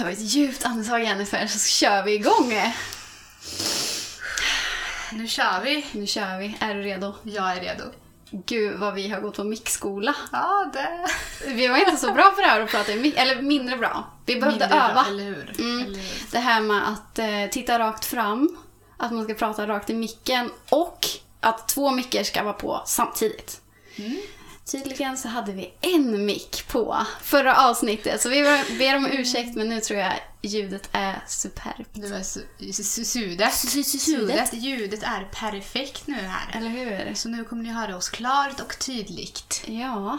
Ta ett djupt andetag Jennifer så kör vi igång. Nu kör vi. Nu kör vi. Är du redo? Jag är redo. Gud vad vi har gått på mixskola. Ja, det... Vi var inte så bra på det här att prata i eller mindre bra. Vi behövde Mindre bra, öva. Eller hur? Mm. Eller hur? Det här med att eh, titta rakt fram, att man ska prata rakt i micken och att två mickar ska vara på samtidigt. Mm. Tydligen så hade vi en mick på förra avsnittet, så vi ber om ursäkt men nu tror jag ljudet är superbt. Du är su- su- sudet. Sudet. Ljudet är perfekt nu här. Eller hur? Så nu kommer ni höra oss klart och tydligt. Ja.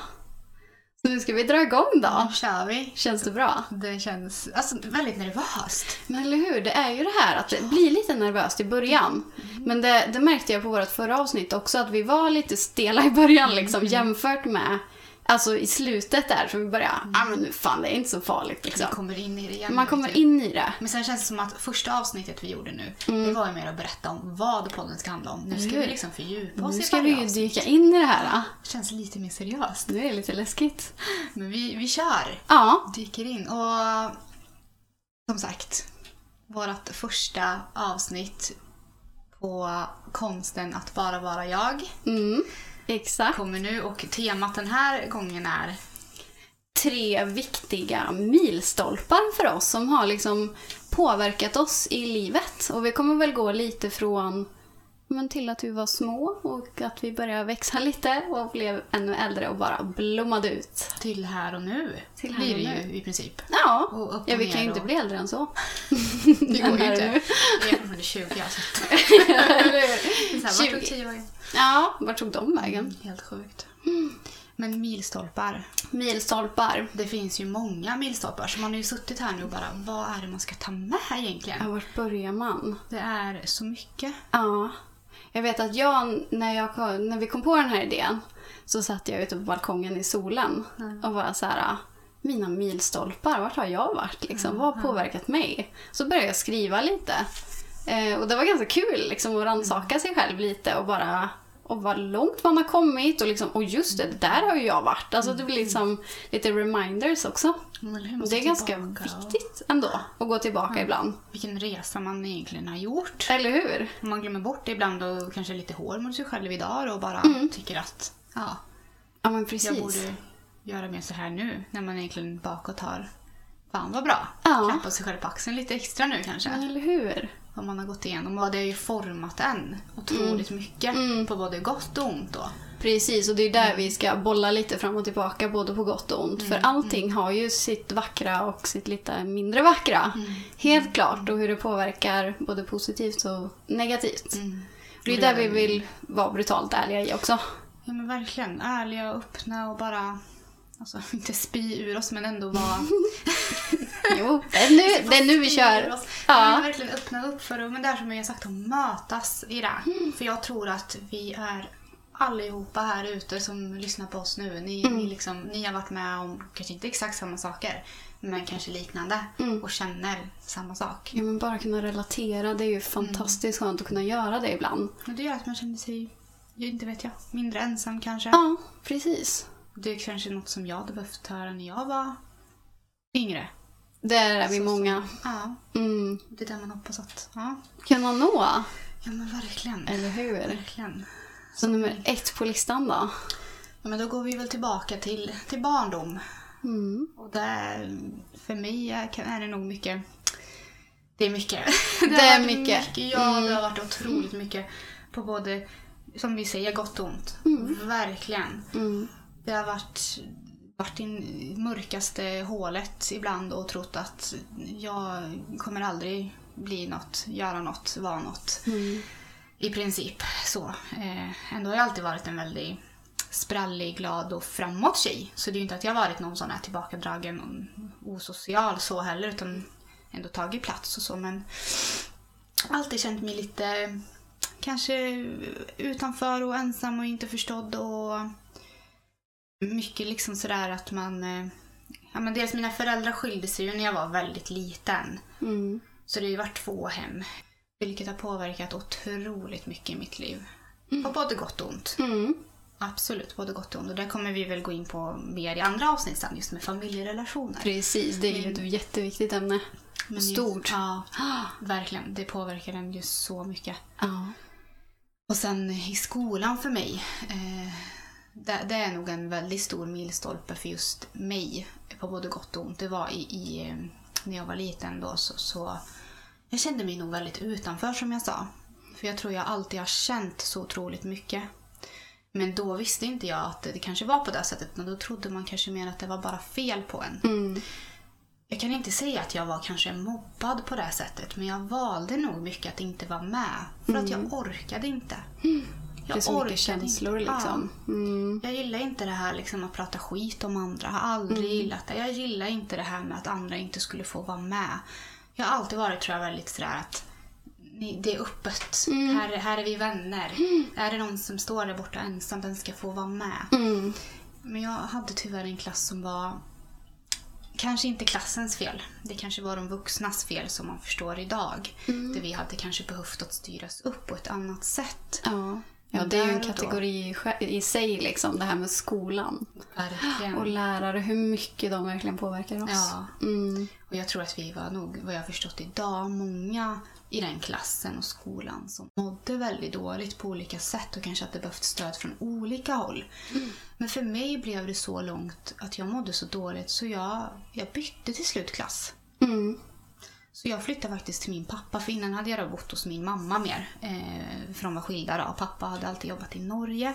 Nu ska vi dra igång då. Nu kör vi. Känns det bra? Det känns alltså, väldigt nervöst. Men eller hur, det är ju det här att det blir lite nervöst i början. Men det, det märkte jag på vårt förra avsnitt också, att vi var lite stela i början liksom jämfört med Alltså i slutet där, så vi började, ja men nu fan det är inte så farligt liksom. kommer in i det igen. Man kommer du. in i det. Men sen känns det som att första avsnittet vi gjorde nu, Mm. det var ju mer att berätta om vad podden ska handla om. Nu ska vi liksom fördjupa oss Nu i ska varje vi ju avsnitt. dyka in i det här. då. Det känns lite mer seriöst. Nu är det lite läskigt. Men vi, vi kör. Ja, dyker in. Och som sagt, vårt första avsnitt på konsten att bara vara jag mm, exakt. kommer nu och temat den här gången är Tre viktiga milstolpar för oss som har liksom påverkat oss i livet. Och vi kommer väl gå lite från men till att vi var små och att vi började växa lite och blev ännu äldre och bara blommade ut. till här och nu. Till blir det ju i princip. Ja, Och ja vi kan ju inte och- bli äldre än så. Det går ju inte. Jag är fortfarande 20 alltså. Eller hur? Så här, Vart 20. Tog 10 vägen? Ja, vart tog de vägen? Helt sjukt. Men milstolpar. Milstolpar. Det finns ju många milstolpar så man har ju suttit här nu och bara vad är det man ska ta med egentligen? Ja, vart börjar man? Det är så mycket. Ja. Jag vet att jag, när, jag när vi kom på den här idén, så satt jag ute på balkongen i solen och var så här, mina milstolpar, vart har jag varit? Liksom? Vad har påverkat mig? Så började jag skriva lite. Eh, och det var ganska kul liksom, att rannsaka sig själv lite och bara och vad långt man har kommit och liksom, och just det, där har ju jag varit. Alltså det blir liksom lite reminders också. Det är ska ganska tillbaka viktigt ändå att gå tillbaka ibland. Vilken resa man egentligen har gjort. Eller hur? Man glömmer bort det ibland och kanske lite hård mot sig själv idag och bara tycker att ja, Ja men jag precis. borde göra mer så här nu. När man egentligen bakåt har Fan vad bra. Ja. Klappa sig själv på axeln lite extra nu kanske. Eller hur? Vad man har gått igenom. Och det har ju format en otroligt mycket. På både gott och ont då. Precis, och det är där vi ska bolla lite fram och tillbaka, både på gott och ont. För allting har ju sitt vackra och sitt lite mindre vackra. Helt klart, och hur det påverkar både positivt och negativt. Det är där vi vill vara brutalt ärliga i också. Ja men verkligen. Ärliga och öppna och bara Alltså inte spy ur oss men ändå vara... Jo, det är nu, det är nu vi kör. Ja. Men verkligen öppna upp för det. Men det är som jag har sagt, att mötas i det. För jag tror att vi är allihopa här ute som lyssnar på oss nu. Ni, ni, liksom, ni har varit med om kanske inte exakt samma saker, men kanske liknande. Och känner samma sak. Ja, men bara kunna relatera, det är ju fantastiskt skönt att kunna göra det ibland. Och det gör att man känner sig, jag inte vet jag, mindre ensam kanske. Ja, precis. Det är kanske något som jag hade behövt höra när jag var yngre. Där är vi många. Ja, Mm. det är där man hoppas att... Ja, Kunna nå, ja men verkligen. eller hur? Verkligen. Så nummer ett på listan då? Ja, men då går vi väl tillbaka till, till barndom. Mm. Och där, för mig är, kan- är det nog mycket... Det är mycket. Det har är varit mycket. Ja, det har varit otroligt mycket. På både, som vi säger, gott och ont. Verkligen. Det har varit, varit i mörkaste hålet ibland och trott att jag kommer aldrig bli något, göra något, vara något. Mm. I princip så. Eh, ändå har jag alltid varit en väldigt sprallig, glad och framåt tjej. Så det är ju inte att jag har varit någon sån här tillbakadragen och osocial så heller utan ändå tagit plats och så men alltid känt mig lite kanske utanför och ensam och inte förstådd och mycket liksom sådär att man eh, Ja men dels mina föräldrar skilde sig ju när jag var väldigt liten. Mm. Så det har ju varit två hem. Vilket har påverkat otroligt mycket i mitt liv. På både gott och ont. Mm. Absolut, både gott och ont. Och där kommer vi väl gå in på mer i andra avsnitt sen, just med familjerelationer. Precis, det är ju ett jätteviktigt ämne. Men Stort. Ja, verkligen. Det påverkar en ju så mycket. Ja. Och sen i skolan för mig. Eh, det, det är nog en väldigt stor milstolpe för just mig. På både gott och ont. Det var i, i, eh, när jag var liten då så, så jag kände mig nog väldigt utanför som jag sa. För jag tror jag alltid har känt så otroligt mycket. Men då visste inte jag att det kanske var på det sättet. Men då trodde man kanske mer att det var bara fel på en. Mm. Jag kan inte säga att jag var kanske mobbad på det sättet, men jag valde nog mycket att inte vara med. För att jag orkade inte. Mm. Det är så mycket känslor inte. liksom. Mm. Ja. Jag gillar inte det här liksom, att prata skit om andra. Jag har aldrig Mm. gillat det. Jag gillar inte det här med att andra inte skulle få vara med. Jag har alltid varit tror jag, väldigt sådär att det är öppet. Mm. Här, här är vi vänner. Är det någon som står där borta ensam, den ska få vara med. Mm. Men jag hade tyvärr en klass som var kanske inte klassens fel. Det kanske var de vuxnas fel som man förstår idag. Mm. Där vi hade kanske behövt att styras upp på ett annat sätt. Ja. Ja, det är ju en då- kategori i sig, liksom, det här med skolan. Verkligen. Och lärare, hur mycket de verkligen påverkar oss. Ja. Mm. Och jag tror att vi var nog, vad jag har förstått idag, många i den klassen och skolan som mådde väldigt dåligt på olika sätt och kanske att det behövt stöd från olika håll. Men för mig blev det så långt att jag mådde så dåligt så jag, jag bytte till slut klass. Mm. Så jag flyttade faktiskt till min pappa, för innan hade jag då bott hos min mamma mer. Eh, för de var skilda då. Pappa hade alltid jobbat i Norge.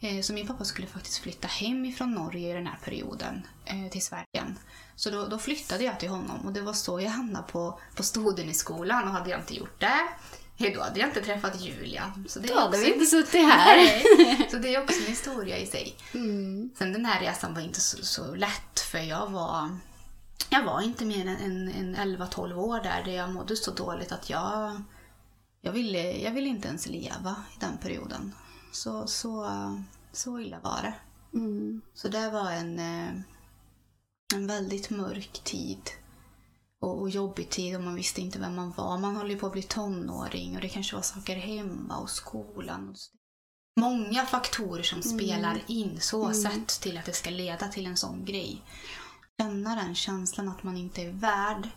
Eh, så min pappa skulle faktiskt flytta hem ifrån Norge i den här perioden eh, till Sverige. Så då, då flyttade jag till honom och det var så jag hamnade på, på Stoden i skolan. Och hade jag inte gjort det, eh, då hade jag inte träffat Julia. Så det är Då hade vi inte suttit här. Nej. Så det är också en historia i sig. Mm. Sen den här resan var inte så, så lätt för jag var jag var inte mer än, en, en 11-12 år där, där jag mådde så dåligt att jag jag ville, jag ville inte ens leva i den perioden. Så, så, så illa var det. Mm. Så det var en, eh, en väldigt mörk tid. Och, och jobbig tid och man visste inte vem man var. Man håller ju på att bli tonåring och det kanske var saker hemma och skolan. Och. Många faktorer som spelar in så sett till att det ska leda till en sån grej. Känna den känslan att man inte är värd.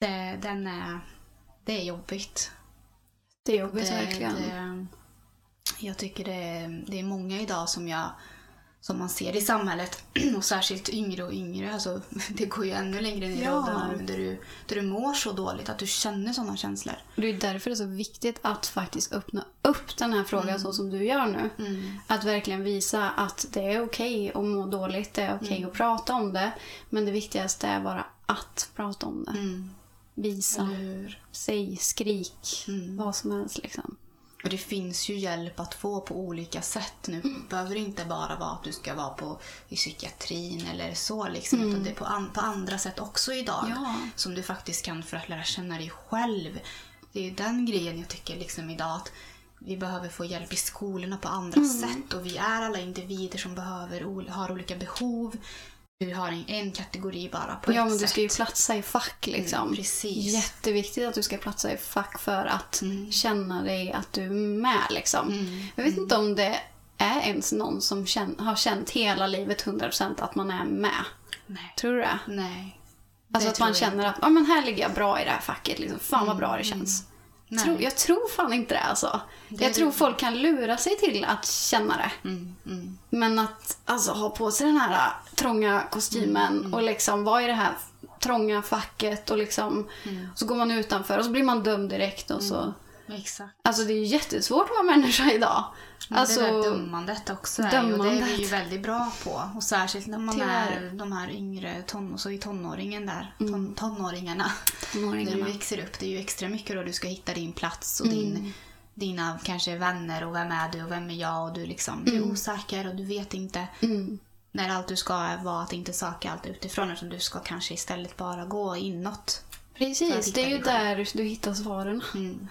Det, den är, det är jobbigt. Det är jobbigt Det, verkligen. det, jag tycker det det är många idag som jag som man ser i samhället och särskilt yngre och yngre. Alltså, det går ju ännu längre ner i Ja. åldrarna där du, där du mår så dåligt att du känner sådana känslor. Och Det är därför det är så viktigt att faktiskt öppna upp den här frågan så som du gör nu. Att verkligen visa att det är okej att må dåligt, det är okej att prata om det. Men det viktigaste är bara att prata om det. Mm. Visa, säg, skrik, vad som helst liksom. Och det finns ju hjälp att få på olika sätt nu. Det behöver inte bara vara att du ska vara på, i psykiatrin eller så. Liksom, Utan det är på, an, på andra sätt också idag. Ja. Som du faktiskt kan för att lära känna dig själv. Det är den grejen jag tycker liksom idag. Att vi behöver få hjälp i skolorna på andra sätt. Och vi är alla individer som behöver, har olika behov. Vi har en, en kategori bara på Ja, ett men du ska ju platsa i fack liksom. Mm, precis. Jätteviktigt att du ska platsa i fack för att Mm. känna dig att du är med liksom. Jag vet inte om det är ens någon som känn, har känt hela livet 100% att man är med. Nej. Tror du det? Nej. Alltså Det att man känner att ja, men här ligger jag bra i det här facket. Liksom. Fan vad bra det känns. Tror, jag tror fan inte det alltså. Det jag är tror det. folk kan lura sig till att känna det. Mm, mm. Men att alltså, ha på sig den här äh, trånga kostymen Mm, och liksom vara i det här trånga facket och liksom Mm. så går man utanför och så blir man dömd direkt och så. Exakt. Alltså det är ju jättesvårt att vara människa idag. Alltså, det där dömandet också är ju, det är vi ju dömandet. väldigt bra på. Och särskilt när man Tyvärr. är de här yngre, ton, så i tonåringen där, ton, tonåringarna. När du tonåringarna. växer upp, det är ju extra mycket då du ska hitta din plats och Mm. din, dina kanske vänner och vem är du och vem är jag och du liksom, du är osäker och du vet inte. Mm. När allt du ska vara att inte söka allt utifrån utan du ska kanske istället bara gå inåt. Precis, det är ju där du hittar svaren. Mm.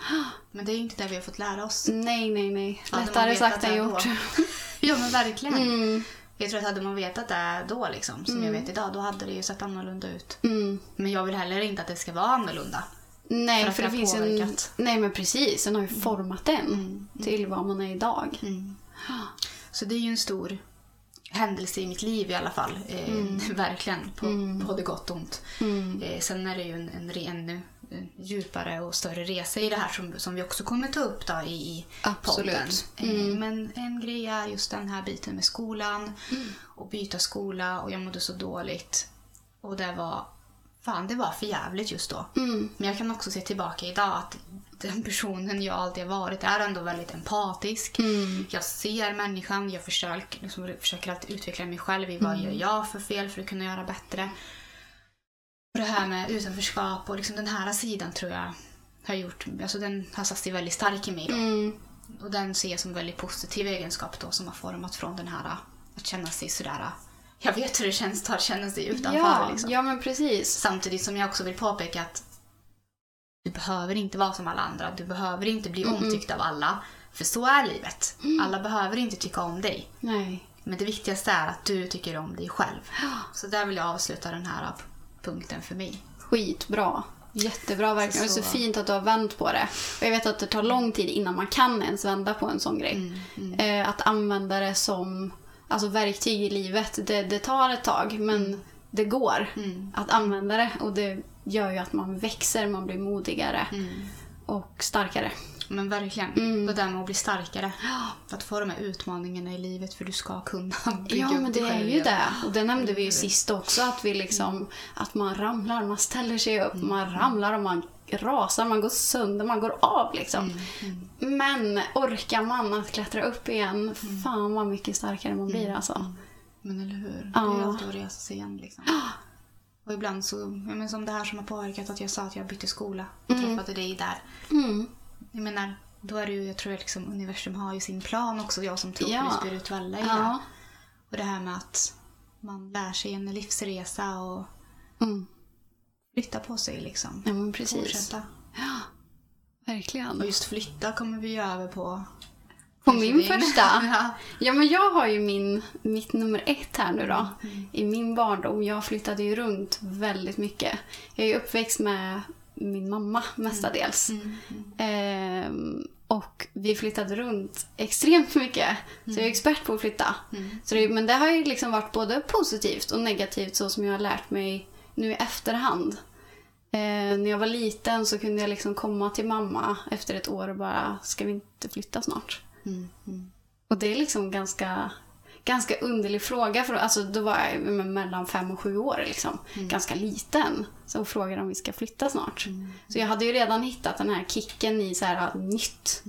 Men det är ju inte det vi har fått lära oss. Nej, nej, nej. Lättare sagt än gjort. Ja men verkligen. Mm. Jag tror att hade man vetat det då liksom, som jag vet idag, då hade det ju sett annorlunda ut. Mm. Men jag vill heller inte att det ska vara annorlunda. Nej, För för, det finns en... påverkat. Nej, men precis. Den har ju format en till vad man är idag. Mm. Så det är ju en stor händelse i mitt liv i alla fall. Eh, Verkligen, på både gott och ont. Eh, sen är det ju en, en, en, en djupare och större resa i det här som, som vi också kommer ta upp då i, i podden. Eh, Men en grej är just den här biten med skolan och byta skola och jag mådde så dåligt. Och det var, fan det var för jävligt just då. Men jag kan också se tillbaka idag att den personen jag alltid har varit är ändå väldigt empatisk. Jag ser människan, jag försöker, liksom, försöker alltid utveckla mig själv i vad gör jag för fel för att kunna göra bättre. Och det här med utanförskap och liksom den här sidan tror jag har gjort, alltså den har satt sig väldigt stark i mig då. Mm. Och den ser jag som väldigt positiv egenskap då som har format från den här att känna sig sådär, jag vet hur det känns att känna sig utanför. Ja, liksom. ja, men precis. Samtidigt som jag också vill påpeka att du behöver inte vara som alla andra. Du behöver inte bli omtyckt av alla. För så är livet. Alla behöver inte tycka om dig. Nej. Men det viktigaste är att du tycker om dig själv. Så där vill jag avsluta den här p- punkten för mig. Skitbra. Jättebra verkligen. Det är så fint att du har vänt på det. Och jag vet att det tar lång tid innan man kan ens vända på en sån grej. Eh, att använda det som alltså, verktyg i livet, det, det tar ett tag men det går att använda det. Och det gör ju att man växer, man blir modigare och starkare. Men verkligen, det där med att bli starkare. Att få de här utmaningarna i livet för du ska kunna bygga Ja, upp men det är ju det. Och det nämnde vi ju sist också, att vi liksom, att man ramlar, man ställer sig upp, man ramlar och man rasar, man går sönder, man går av liksom. Men orkar man att klättra upp igen, fan vad mycket starkare man blir alltså. Men eller hur? Ja. Det är alltid att resa sig igen liksom. Och ibland så, ja, men som det här som har påverkat att jag sa att jag bytte skola och träffade dig där. Mm. Jag menar, då är det ju, jag tror att liksom universum har ju sin plan också, jag som tror Ja. på det spirituella i det. Ja. Och det här med att man lär sig en livsresa och Mm. Flytta på sig liksom. Ja, men precis. Fortsätta. Verkligen. Och just flytta kommer vi ju över på. På min första? ja. Ja, men jag har ju min, mitt nummer ett här nu då. I min barndom. Jag flyttade ju runt väldigt mycket. Jag är ju uppväxt med min mamma mestadels. Ehm, och vi flyttade runt extremt mycket. Så jag är expert på att flytta. Så det, men det har ju liksom varit både positivt och negativt så som jag har lärt mig nu i efterhand. Eh, när jag var liten så kunde jag liksom komma till mamma efter ett år och bara, ska vi inte flytta snart? Mm, mm. Och det är liksom ganska, ganska underlig fråga. För, alltså, då var jag mellan fem och sju år. Liksom. Ganska liten. Så frågade om vi ska flytta snart. Så jag hade ju redan hittat den här kicken i så här, nytt.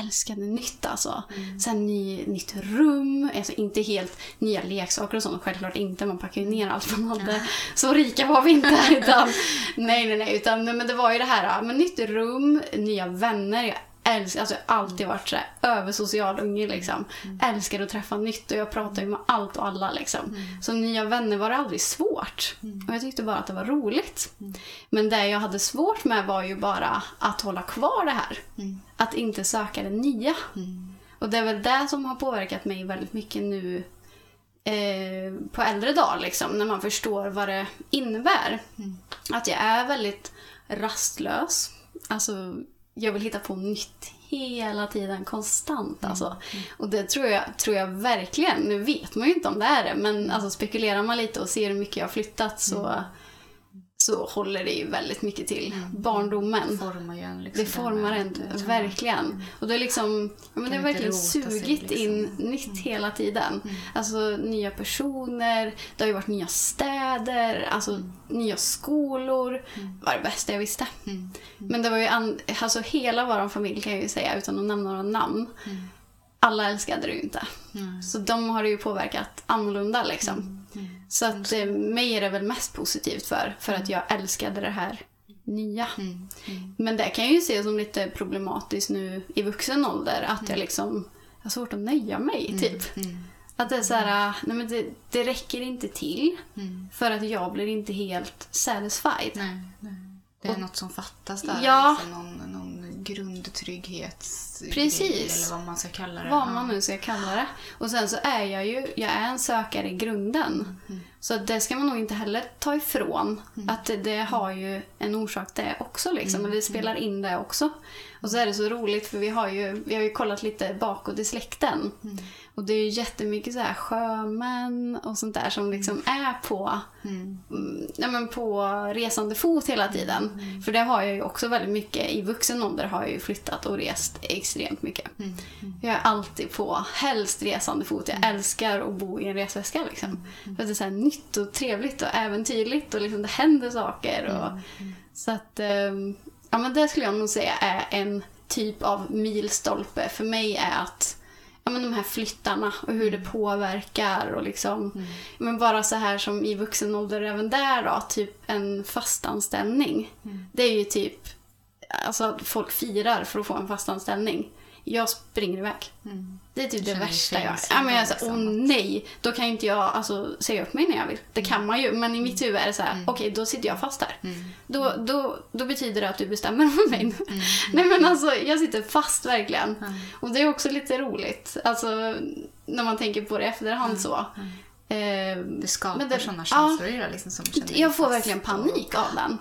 Älskade nytt alltså. Sen ny, nytt rum. Alltså inte helt nya leksaker och sånt. Självklart inte. Man packar ju ner allt man hade. Så rika var vi inte. Utan, nej, nej, nej. Utan, men det var ju det här med nytt rum, nya vänner. Jag älskar, alltså jag har alltid varit så här, översocial unge liksom. Älskar att träffa nytt och jag pratar ju med allt och alla liksom. Så nya vänner var det aldrig svårt. Och jag tyckte bara att det var roligt. Men det jag hade svårt med var ju bara att hålla kvar det här. Att inte söka det nya. Och det är väl det som har påverkat mig väldigt mycket nu eh, på äldre dagar liksom, när man förstår vad det innebär. Att jag är väldigt rastlös. Alltså, jag vill hitta på nytt hela tiden, konstant alltså. Och det tror jag, tror jag verkligen, nu vet man ju inte om det är det, men alltså spekulerar man lite och ser hur mycket jag har flyttat så, så håller det ju väldigt mycket till barndomen. Det formar en. Liksom, Det formar en, verkligen. Och det är liksom, ja, men det har verkligen sugit in liksom. nytt hela tiden. Alltså nya personer, det har ju varit nya städer, alltså nya skolor. Det var det bästa jag visste. Men det var ju, an, alltså hela vår familj kan jag ju säga utan att nämna några namn. Alla älskade det ju inte. Så de har det ju påverkat annorlunda liksom. Så att eh, mig är det väl mest positivt för, för att jag älskade det här nya. Men det kan jag ju se som lite problematiskt nu i vuxen ålder. Att jag liksom jag har svårt att nöja mig, typ. Att det är så här, nej men det, det räcker inte till. För att jag blir inte helt satisfied. Nej, nej. Det är något som fattas där. Ja. Liksom, någon, någon grundtrygghets... Precis. Eller vad man ska kalla det. Vad man nu ska kalla det. Och sen så är jag ju, jag är en sökare i grunden. Så att det ska man nog inte heller ta ifrån. Att det, det har ju en orsak det också. Liksom. Mm. Och det spelar in det också. Och så är det så roligt för vi har ju, vi har ju kollat lite bakåt i släkten. Mm. Och det är ju jättemycket så här sjömän och sånt där som liksom är på, Mm. mm, ja, men på resande fot hela tiden. För det har jag ju också väldigt mycket. I vuxen ålder har jag ju flyttat och rest extremt mycket. Mm. Jag är alltid på, helst resande fot. Jag älskar att bo i en resväska. Liksom. För att det är så här nytt och trevligt och äventyrligt och liksom det händer saker. Och, Så att, ehm, ja men det skulle jag nog säga är en typ av milstolpe för mig är att ja, men de här flyttarna och hur det påverkar och liksom men bara så här som i vuxen ålder även där då, typ en fastanställning. Det är ju typ, alltså folk firar för att få en fastanställning. Jag springer iväg. Det är typ det värsta jag... fängslad, Ja, men jag är så, åh liksom. nej, då kan ju inte jag alltså, säga upp mig när jag vill. Det kan man ju, men i mitt huvud är det så Mm. här, okej då sitter jag fast där. Då, då, då betyder det att du bestämmer över mig. nej men alltså, jag sitter fast verkligen. Och det är också lite roligt, alltså när man tänker på det i efterhand så. Eh, Det skapar Men det- sådana ja. känslor i det liksom som känner jag får verkligen och- panik av den.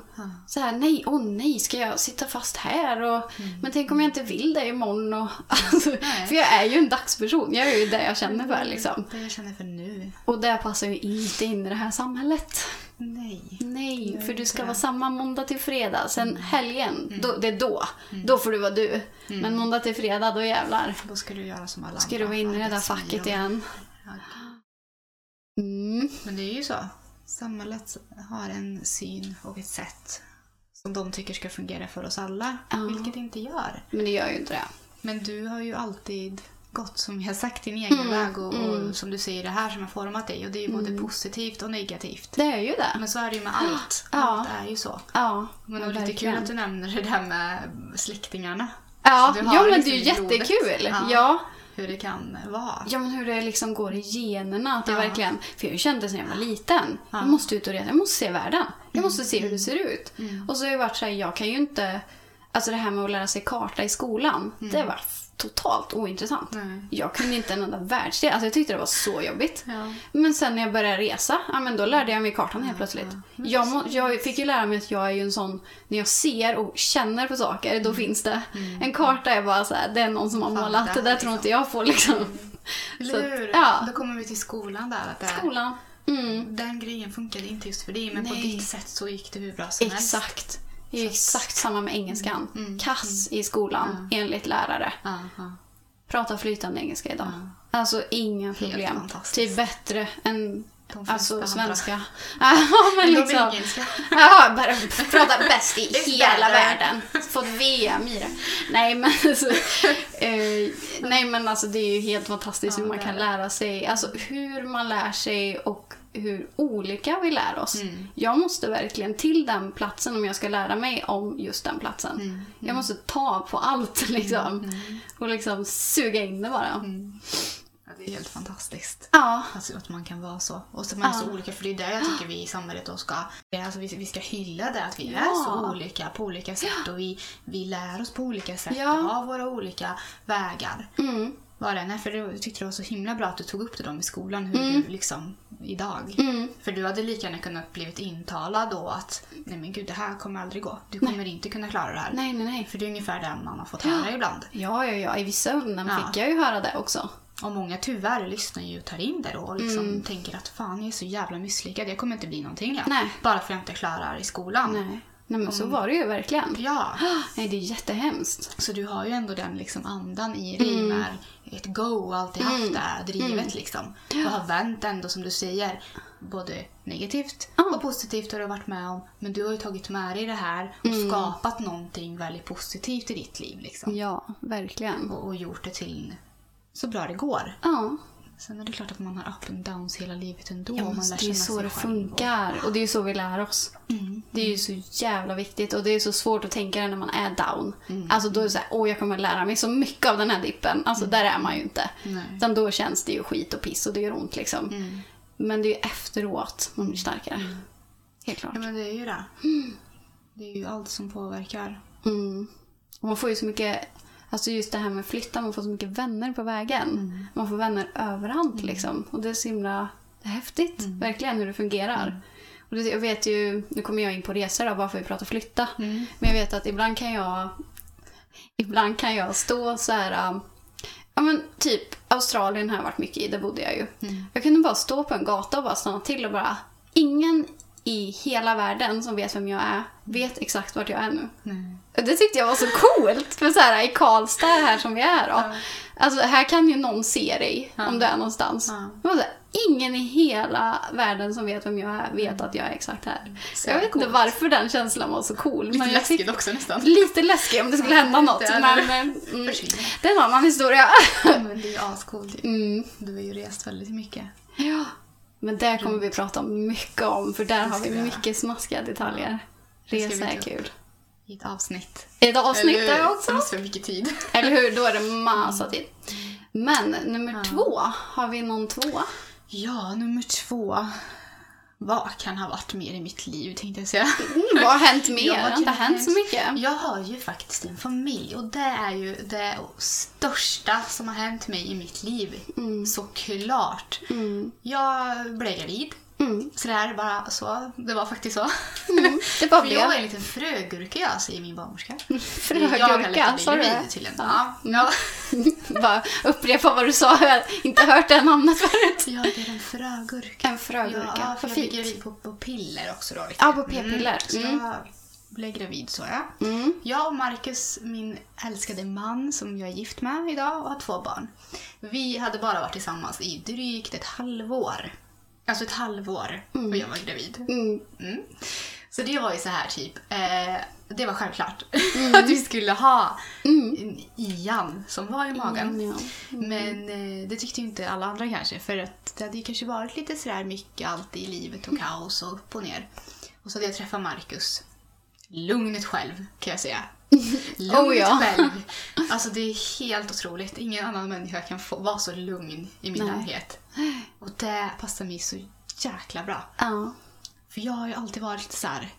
Så här, nej, åh nej, ska jag sitta fast här? Och, Men tänk om jag inte vill det imorgon? Och, alltså, Mm. För jag är ju en dagsperson, jag är ju det jag känner för. Liksom. Det jag känner för nu. Och det passar ju inte in i det här samhället. Nej. Nej, för du ska vara samma måndag till fredag. Sen Mm. helgen, då, det är då. Då får du vara du. Men måndag till fredag, då jävlar. Då ska du göra som alla Ska andra du vara inne i det där facket igen. Ja. Mm. Men det är ju så. Samhället har en syn och ett sätt som de tycker ska fungera för oss alla, Ja. vilket det inte gör. Men det gör ju inte det. Men du har ju alltid gått, som jag sagt, din egen Mm, väg och, mm. och som du säger, det här som har format dig. Och det är ju både positivt och negativt. Det är ju det. Men så är det ju med allt. Ja. Allt är ju så. Ja, Men det är lite kul att du nämner det där med släktingarna. Ja, ja men liksom det är ju jättekul. Ja. Ja. Hur det kan vara. Ja men hur det liksom går i generna. Att det Ja. verkligen, för jag kände sen jag var liten. Ja. Jag måste ut och resa, jag måste se världen. Jag Mm. måste se hur det ser ut. Och så har jag varit så här, jag kan ju inte... Alltså det här med att lära sig karta i skolan. Det var totalt ointressant. Mm. Nej. Jag kunde inte en enda världsdel. Alltså jag tyckte det var så jobbigt. Ja. Men sen när jag började resa, ja men då lärde jag mig kartan helt plötsligt. Jag, må, jag fick ju lära mig att jag är ju en sån, när jag ser och känner på saker, då finns det. En karta är bara så här, det är någon som har målat, det där tror inte jag på liksom. Så Eller att, hur? ja. Då kommer vi till skolan där. Att det Skolan. Mm. Den grejen funkade inte just för dig, men på Nej. ditt sätt så gick det hur bra som helst. Exakt. Det är ju exakt samma med engelskan. Mm. Kass i skolan, enligt lärare. Ja, ja. Pratar flytande engelska idag. Ja. Alltså inga problem. Typ bättre än alltså, svenska. Ja, men liksom. Ja, bara prata bäst i hela världen. Fått VM i det. Nej men alltså, eh, nej, men alltså det är ju helt fantastiskt Ja, hur man kan är lära sig. Alltså hur man lär sig och hur olika vi lär oss. Mm. Jag måste verkligen till den platsen om jag ska lära mig om just den platsen. Mm. Jag måste ta på allt liksom. Och liksom suga in det bara. Mm. Ja, det är helt fantastiskt. Ja. Alltså att man kan vara så. Och så man är så Ja. olika, för det är det jag tycker vi i samhället då ska... är Alltså vi, vi ska hylla det, att vi är Ja. så olika på olika sätt och vi, vi lär oss på olika sätt Ja. och har våra olika vägar. Mm. Var det? Nej, för jag tyckte det var så himla bra att du tog upp det då i skolan, hur du liksom idag. Mm. För du hade lika gärna kunnat blivit intalad då att nej men gud det här kommer aldrig gå. Du kommer inte kunna klara det här. Nej, nej, nej. För det är ungefär det man har fått höra ibland. Ja, ja, ja. I vissa ämnen Ja. fick jag ju höra det också. Och många tyvärr lyssnar ju och tar in det då och liksom Mm. tänker att fan jag är så jävla misslyckad, jag kommer inte bli någonting. Ja. Nej. Bara för att jag inte klarar i skolan. Nej. Nej, men så var det ju verkligen. Ja, Nej, det är jättehemskt. så du har ju ändå den liksom andan i dig med ett go alltid haft det drivet liksom. Och har vänt ändå som du säger, både negativt Ja. och positivt har du varit med om. Men du har ju tagit med dig det här och skapat någonting väldigt positivt i ditt liv liksom. Ja, verkligen. Och, och gjort det till så bra det går. Ja, Sen är det klart att man har up and downs hela livet ändå. ja man lär det är så det funkar. Och det är ju så vi lär oss. Mm. Det är ju så jävla viktigt och det är så svårt att tänka det när man är down. Mm. Alltså då är det såhär, åh jag kommer lära mig så mycket av den här dippen. Alltså där är man ju inte. Mm. Nej. Utan då känns det ju skit och piss och det gör ont liksom. Mm. Men det är ju efteråt man blir starkare. Helt klart. Ja men det är ju det. Det är ju allt som påverkar. Mm. Och man får ju så mycket, alltså just det här med flytta, man får så mycket vänner på vägen. Mm. Man får vänner överallt liksom. Och det är så himla häftigt, Mm. verkligen, hur det fungerar. Och det, jag vet ju, nu kommer jag in på resor då, bara för att vi pratar flytta. Mm. Men jag vet att ibland kan jag Ibland kan jag stå så här um, Ja men typ Australien har jag varit mycket i, där bodde jag ju. Mm. Jag kunde bara stå på en gata och bara stanna till och bara Ingen i hela världen som vet vem jag är vet exakt vart jag är nu. Nej. Det tyckte jag var så coolt. För så här, i Karlstad här som vi är då. Ja. Alltså här kan ju någon se dig Ja. om du är någonstans. Ja. Här, ingen i hela världen som vet vem jag är vet att jag är exakt här. Så jag vet inte coolt. varför den känslan var så cool. Lite men läskigt tyck- också nästan. Lite läskigt om det skulle hända något. Det Men mm, det är en annan historia. Men det är ju ascoolt. Mm. Du har ju rest väldigt mycket. Ja. Men där kommer vi prata mycket om, för där Det har vi mycket smaskiga detaljer. Det Resa är kul. I ett avsnitt. Ett avsnitt Eller där också. Det måste vara mycket tid. Eller hur? Då är det massa tid. Men nummer Ja. två, har vi någon två? Ja, nummer två. Vad kan ha varit mer i mitt liv tänkte jag säga. Mm, vad har hänt mer? Ja, det har inte hänt så mycket. Jag har ju faktiskt en familj och det är ju det största som har hänt mig i mitt liv. Mm. Såklart. Mm. Jag blev gravid. Mm. Sådär bara så. Det var faktiskt så. Mm. Det bara För jag blev. är en liten frögurka jag, säger min barnmorska. Frögurka, sa du det? tydligen. Ja. Ja. Bara upprepa vad du sa, jag har inte hört det namnet förut. Jag är en frögurka. En frögurka, Ja, för jag blev fint. gravid på, på piller också då. vet Ja, på p-piller. Så Mm. jag blev gravid så ja. Mm. Jag och Marcus, min älskade man som jag är gift med idag och har två barn. Vi hade bara varit tillsammans i drygt ett halvår. Alltså ett halvår och jag var gravid. Mm. Mm. Så det var ju så här typ, eh, det var självklart Mm. att vi skulle ha en Ian som var i magen. Ja, ja. Men eh, det tyckte ju inte alla andra kanske för att det hade ju kanske varit lite sådär mycket alltid i livet och kaos och upp och ner. Och så hade jag träffat Marcus. Lugnet själv kan jag säga. Lugnet Oh, ja. själv. Alltså det är helt otroligt. Ingen annan människa kan få vara så lugn i min Nej. närhet. Och det passar mig så jäkla bra. Ja. För jag har ju alltid varit lite så här.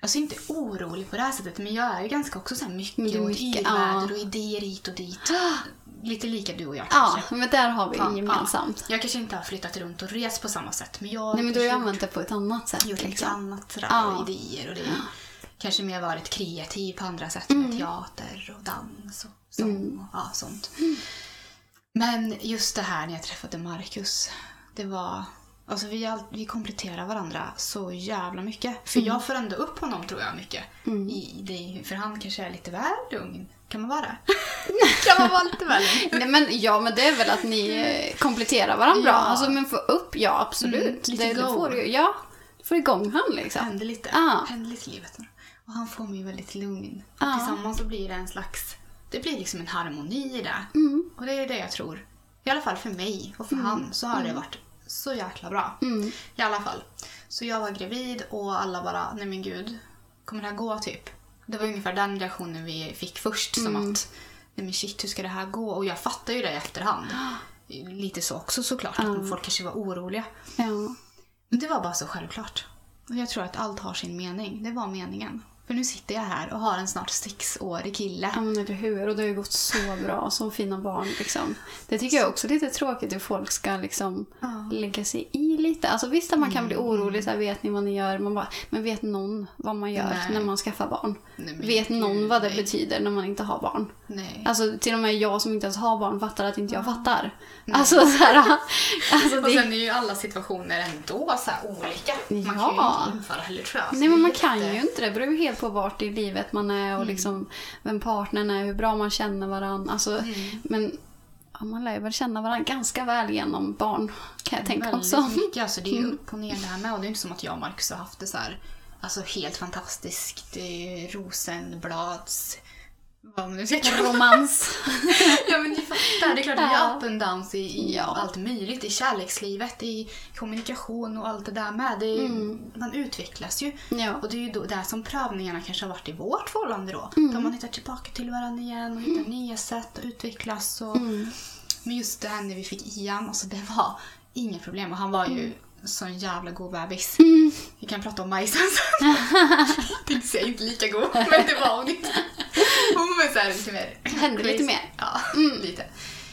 Alltså inte orolig på det här sättet men jag är ju ganska också så här mycket, är och mycket, irrväder ja. och idéer hit och dit. Lite lika du och jag ja, kanske. men där har vi Ja, gemensamt. ja. Jag kanske inte har flyttat runt och rest på samma sätt men jag Nej, men du har ju använt det på ett annat sätt. gjort lite Liksom. annat sådär, Ja. och idéer och det. Kanske mer varit kreativ på andra sätt med teater och dans och sång och ja, sånt. Men just det här när jag träffade Marcus, det var... Alltså vi, all, vi kompletterar varandra så jävla mycket. För jag får ändå upp honom tror jag mycket. I det, för han kanske är lite väl lugn. Kan man vara det? kan man vara lite väl? Nej, men, ja, men det är väl att ni eh, kompletterar varandra bra. Ja. Alltså, men få upp, ja absolut. Mm, lite det, det go. får du, ja, du får igång han Det liksom. händer lite. Ja. händer lite i livet. Och han får mig väldigt lugn. Ja. Tillsammans så blir det en slags... Det blir liksom en harmoni i det. Mm. Och det är det jag tror. I alla fall för mig och för han så har det varit så jäkla bra. Mm. I alla fall. Så jag var gravid och alla bara, nej men gud, kommer det här gå typ? Det var ungefär den reaktionen vi fick först. Som att, nej men shit hur ska det här gå? Och jag fattar ju det i efterhand. Lite så också såklart, att folk kanske var oroliga. Ja. Men det var bara så självklart. Och jag tror att allt har sin mening. Det var meningen. För nu sitter jag här och har en snart sexårig kille. Ja men eller hur, och det har ju gått så bra, så fina barn liksom. Det tycker jag också är lite tråkigt hur folk ska liksom Ja. Mm. lägga sig i lite. Alltså visst att man kan bli orolig, så här, vet ni vad ni gör? Man bara, men vet någon vad man gör Nej. när man skaffar barn? Nej, vet någon vad det nej. betyder när man inte har barn? Nej. Alltså till och med jag som inte ens har barn fattar att inte jag fattar. Alltså så här, alltså Och det, sen är ju alla situationer ändå så olika. Man kan Ja. ju inte införa heller tror jag. Så Nej men man kan ju inte det. Det beror ju helt på vart i livet man är Mm. och liksom vem partnern är, hur bra man känner varandra. Alltså, Mm. Men ja, man lär ju väl känna varandra ganska väl genom barn kan jag tänka också. mycket. Alltså, det är Mm. ju upp och ner det här med. Och det är inte som att jag och Marcus har haft det så här, alltså helt fantastiskt eh, rosenblads... Vad man nu ska kalla. Romans. Ja men ni fattar, det är klart det är up and downs i, i Ja. allt möjligt. I kärlekslivet, i kommunikation och allt det där med. Det är, Mm. Man utvecklas ju. Ja. Och det är ju då, där som prövningarna kanske har varit i vårt förhållande då. Mm. Där man hittar tillbaka till varandra igen och hittar nya sätt att utvecklas. Och, Mm. Men just det här när vi fick Ian, alltså det var inga problem. Och han var ju Mm. Sån jävla god bebis. Vi kan prata om majsen sen. Tänkte säga inte lika god, men det var hon inte. Hon var så här lite mer... Hände lite mer. Ja, lite.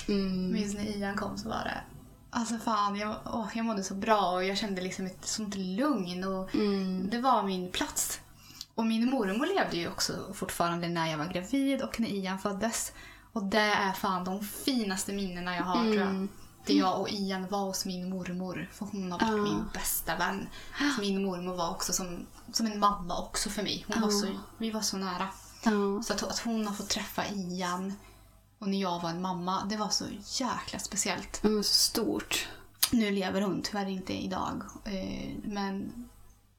Mm. Men just när Ian kom så var det... Alltså fan, jag, åh, jag mådde så bra och jag kände liksom ett sånt lugn och Mm. det var min plats. Och min mormor levde ju också fortfarande när jag var gravid och när Ian föddes. Och det är fan de finaste minnena jag har tror jag. Mm. Det jag och Ian var hos min mormor. För hon har varit min bästa vän. Så min mormor var också som, som en mamma också för mig. Hon var så, vi var så nära. Så att, att hon har fått träffa Ian och när jag var en mamma, det var så jäkla speciellt. Men så stort. Nu lever hon tyvärr inte idag. Eh, men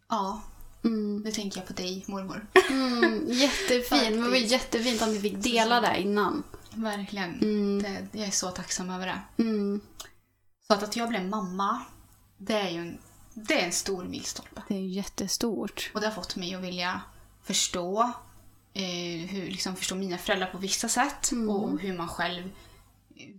ja, Mm. nu tänker jag på dig mormor. Mm, jättefint. Det var jättefint att ni fick dela det innan. Verkligen. Mm. Det, jag är så tacksam över det. Mm. Så att, att jag blev mamma, det är ju en, det är en stor milstolpe. Det är jättestort. Och det har fått mig att vilja förstå, eh, hur, liksom förstå mina föräldrar på vissa sätt och hur man själv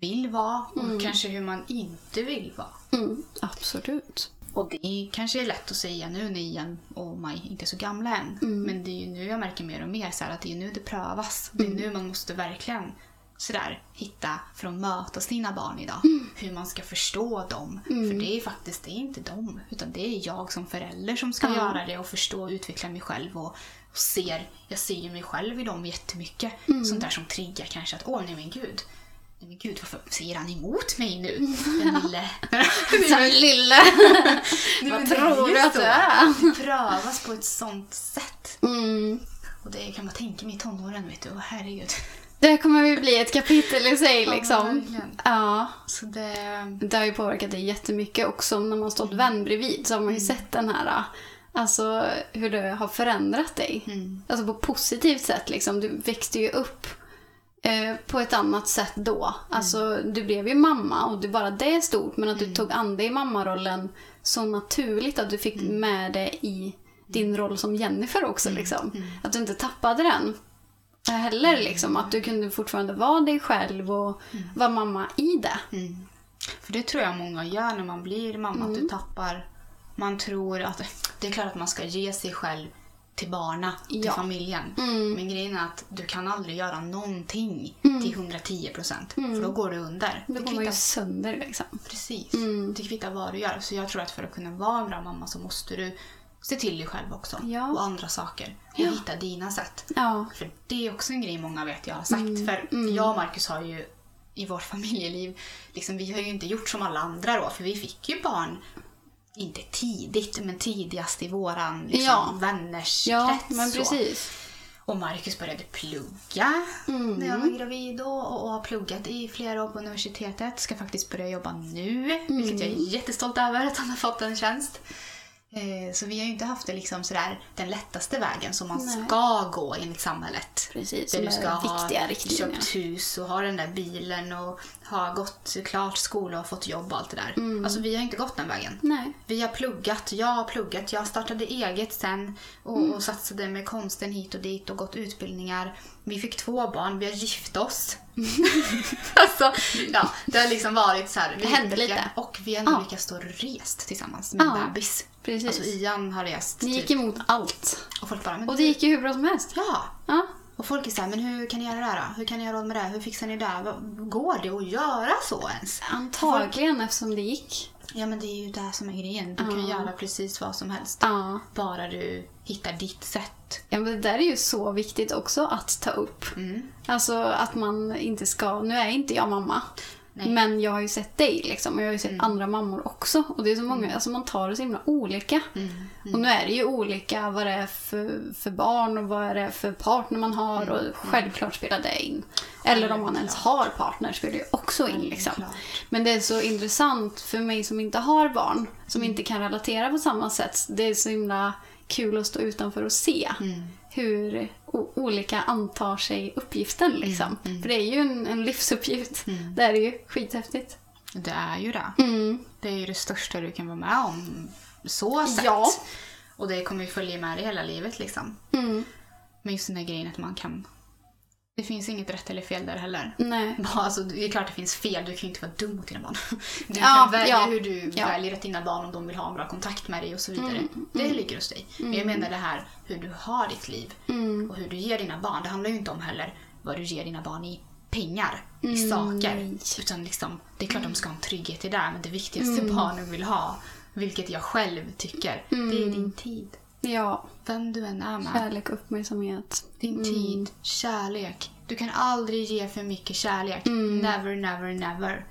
vill vara och kanske hur man inte vill vara. Mm, absolut. Och det kanske är lätt att säga nu när Ian och Maj inte är så gamla än. Men det är ju nu jag märker mer och mer så att det är nu det prövas. Det är nu man måste verkligen sådär, hitta för att möta sina barn idag. Hur man ska förstå dem. För det är faktiskt det är inte dem. Utan det är jag som förälder som ska Ja. göra det och förstå och utveckla mig själv. Och, och ser, jag ser ju mig själv i dem jättemycket. Sånt där som triggar kanske att åh nej men gud. Nej men gud varför säger han emot mig nu? Den lille... Den lille. Vad tror du att du är? Det prövas på ett sånt sätt. Mm. Och det kan man tänka mig i tonåren, vet du. Åh, herregud. Det kommer ju bli ett kapitel i sig liksom. verkligen. Ja. Så det... Det har ju påverkat dig jättemycket också. När man stått vän bredvid så har man ju sett den här, alltså hur det har förändrat dig. Mm. Alltså på positivt sätt liksom. Du växte ju upp eh, på ett annat sätt då. Alltså du blev ju mamma och det, bara det är stort. Men att du tog an dig i mammarollen så naturligt att du fick med det i din roll som Jennifer också liksom. Att du inte tappade den heller liksom. Att du kunde fortfarande vara dig själv och vara mamma i det. Mm. För det tror jag många gör när man blir mamma. Att du tappar... Man tror att... Det är klart att man ska ge sig själv till barna, till Ja. familjen. Mm. Men grejen är att du kan aldrig göra någonting till 110 procent. För då går du under. Då går man ju sönder liksom. Precis. Mm. Det kvittar vad du gör. Så jag tror att för att kunna vara en bra mamma så måste du se till dig själv också. Ja. Och andra saker. Och Ja. hitta dina sätt. Ja. För det är också en grej många vet jag har sagt. Mm. För jag och Marcus har ju i vårt familjeliv, liksom, vi har ju inte gjort som alla andra då. För vi fick ju barn, inte tidigt, men tidigast i våran liksom, Ja. vänners Ja, krets. men precis. Och Marcus började plugga Mm. när jag var gravid då, och, och har pluggat i flera år på universitetet. Ska faktiskt börja jobba nu, vilket jag är jättestolt över att han har fått en tjänst. Eh, Så vi har ju inte haft det liksom sådär, den lättaste vägen som man Nej. ska gå enligt samhället. Precis, Där du ska ha köpt hus och ha den där bilen och ha gått klart skola och fått jobb och allt det där. Mm. Alltså vi har inte gått den vägen. Nej. Vi har pluggat, jag har pluggat, jag startade eget sen och, Mm. och satsade med konsten hit och dit och gått utbildningar. Vi fick två barn, vi har gift oss. alltså, ja, det har liksom varit så här. Det hände lite. Och vi har ändå Ja. lyckats stå och rest tillsammans med Ja, bebis. Precis. Alltså Ian har rest. Ni gick typ, emot allt. och folk bara, men Och det gick ju hur bra som helst. Ja, Ja. och folk är så här, men hur kan ni göra det här då? Hur kan ni ha råd med det? Hur fixar ni det? Vad- Går det att göra så ens? Antagligen eftersom det gick. Ja men det är ju det som är grejen. Du kan Ja. göra precis vad som helst. Ja. Bara du hittar ditt sätt. Ja, men det där är ju så viktigt också att ta upp. Mm. Alltså att man inte ska... Nu är inte jag mamma. Nej. Men jag har ju sett dig liksom. Och jag har ju sett Mm. andra mammor också. Och det är så många, alltså man tar det så himla olika. Mm. Och nu är det ju olika vad det är för, för barn och vad är det för partner man har. Och självklart spelar det in. Eller om man ens har partner spelar ju också in liksom. Men det är så intressant för mig som inte har barn. Som inte kan relatera på samma sätt. Det är så himla kul att stå utanför och se. Hur olika antar sig uppgiften liksom. För det är ju en, en livsuppgift. Det är ju skithäftigt. Det är ju det. Mm. Det är ju det största du kan vara med om. Så sett. Ja. Och det kommer ju följa med dig hela livet liksom. Mm. Men just den här grejen att man kan... Det finns inget rätt eller fel där heller. Nej. Alltså, det är klart det finns fel, du kan ju inte vara dum mot dina barn. Du Ja, kan välja ja, hur du ja. väljer att dina barn om de vill ha en bra kontakt med dig och så vidare. Mm, Det ligger hos dig. Men jag menar det här hur du har ditt liv Mm. och hur du ger dina barn. Det handlar ju inte om heller vad du ger dina barn i pengar i saker. Utan liksom, det är klart de ska ha en trygghet i det, men det viktigaste barnen vill ha, vilket jag själv tycker, det är din tid. Ja, Vem du än är med. kärlek uppmärksamhet. Din tid, kärlek. Du kan aldrig ge för mycket kärlek. Never, never, never.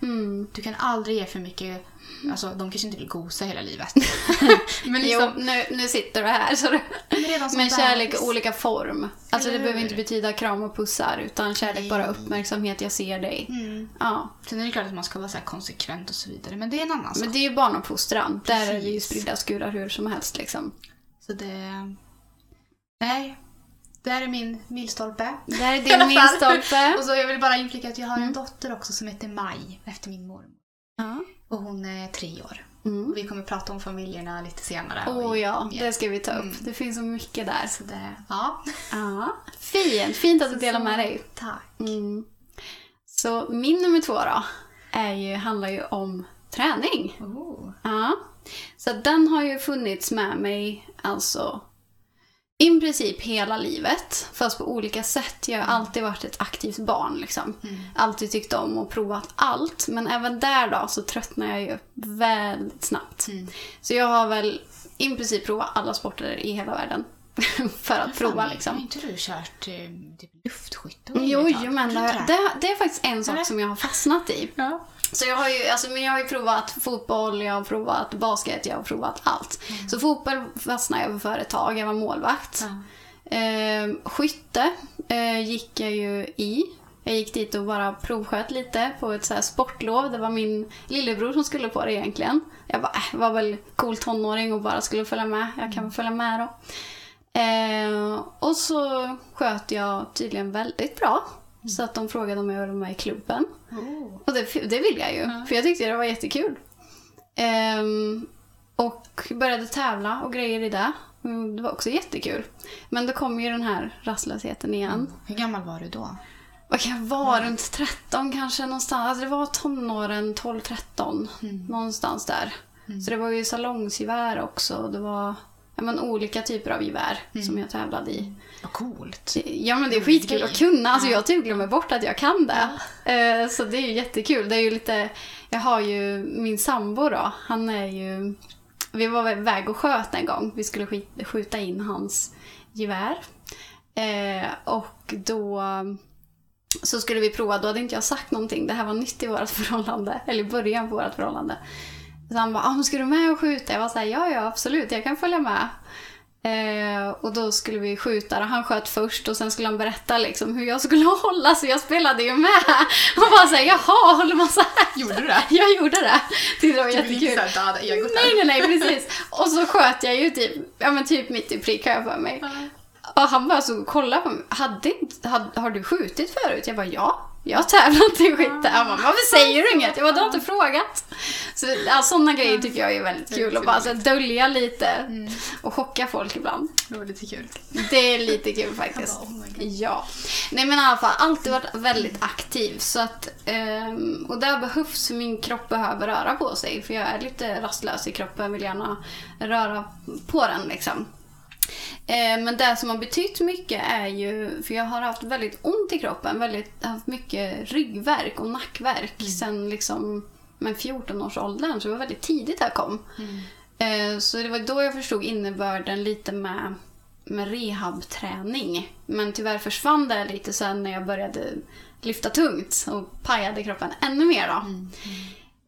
Du kan aldrig ge för mycket... Alltså, de kanske inte vill gosa hela livet. Men liksom... Jo, nu, nu sitter du här. Så. Men kärlek i olika form. Alltså det behöver inte betyda kram och pussar utan kärlek Nej. bara uppmärksamhet, jag ser dig. Mm. Ja. Sen är det klart att man ska vara så här konsekvent och så vidare. Men det är en annan sak. Men det är ju barnuppfostran. Där är det ju spridda skurar hur som helst liksom. Så det... Nej. Det här är min milstolpe. Där är I alla din milstolpe. Och så jag vill bara inflika att jag har en Mm. dotter också som heter Maj, efter min mormor. Ja. Och hon är tre år. Mm. Vi kommer prata om familjerna lite senare. Åh Och- ja, det ska vi ta upp. Mm. Det finns så mycket där. Så det... Ja. Ja. Fint, fint att du delar med dig. Tack. Mm. Så min nummer två då är ju, handlar ju om träning. Oh. Ja. Så den har ju funnits med mig alltså i princip hela livet. Fast på olika sätt. Jag har alltid varit ett aktivt barn. Liksom. Alltid tyckt om och provat allt. Men även där då så tröttnar jag ju väldigt snabbt. Så jag har väl i princip provat alla sporter i hela världen. för att prova Har liksom. inte du kört eh, typ luftskytte? Jo, men Har det, det, det är faktiskt en sak som jag har fastnat i. Ja. Så jag har ju, alltså, men jag har ju provat fotboll, jag har provat basket, jag har provat allt. Så fotboll fastnade jag för ett tag, jag var målvakt. Ja. Eh, skytte eh, gick jag ju i. Jag gick dit och bara provsköt lite på ett så här sportlov. Det var min lillebror som skulle på det egentligen. Jag bara, äh, var väl cool tonåring och bara skulle följa med. Jag kan väl följa med då. Eh, och så sköt jag tydligen väldigt bra. Så att de frågade om jag ville vara med i klubben. Oh. Och det, det vill jag ju, för jag tyckte det var jättekul. Ehm, och började tävla och grejer i det. Mm, Det var också jättekul. Men då kom ju den här rastlösheten igen. Hur gammal var du då? Vad kan jag vara? Runt 13 kanske någonstans. Alltså det var tonåren, 12-13. Någonstans där. Så det var ju salongsgevär också. Det var ja, men, olika typer av gevär som jag tävlade i. Vad coolt. Ja men det är skitkul att kunna. Alltså jag typ glömmer bort att jag kan det. Eh, Så det är ju jättekul. Det är ju lite, jag har ju min sambo då. Han är ju, vi var iväg och sköt en gång. Vi skulle skjuta in hans gevär. Eh, och då så skulle vi prova, då hade inte jag sagt någonting. Det här var nytt i vårt förhållande, eller i början på vårt förhållande. Så han bara, ah, ska du med och skjuta? Jag var såhär, ja ja absolut, jag kan följa med. Eh, och då skulle vi skjuta och han sköt först och sen skulle han berätta liksom hur jag skulle hålla så jag spelade ju med. Och bara såhär, jaha, håller man så här? Gjorde du det? Jag gjorde det. Tyckte det var inte jättekul. Nej, nej, nej, precis. Och så sköt jag ju typ, ja men typ mitt i prick har jag för mig. Och han bara så kollade på mig. Hade hade, har du skjutit förut? Jag bara ja. Jag har tävlat i skytte. Han bara, varför säger du inget? Jag bara, du har inte frågat. Så ja, sådana grejer tycker jag är väldigt kul. Att bara så dölja lite och chocka folk ibland. Det var lite kul. Det är lite kul faktiskt. Oh. Ja. Nej men i alla fall, alltid varit väldigt aktiv. Så att, ehm, och det behövs, min kropp behöver röra på sig. För jag är lite rastlös i kroppen, vill gärna röra på den liksom. Eh, Men det som har betytt mycket är ju, för jag har haft väldigt ont i kroppen, väldigt, haft mycket ryggverk och nackverk sen liksom men 14-årsåldern, så det var väldigt tidigt det här kom. Eh, Så det var då jag förstod innebörden lite med, med rehabträning. Men tyvärr försvann det lite sen när jag började lyfta tungt och pajade kroppen ännu mer då.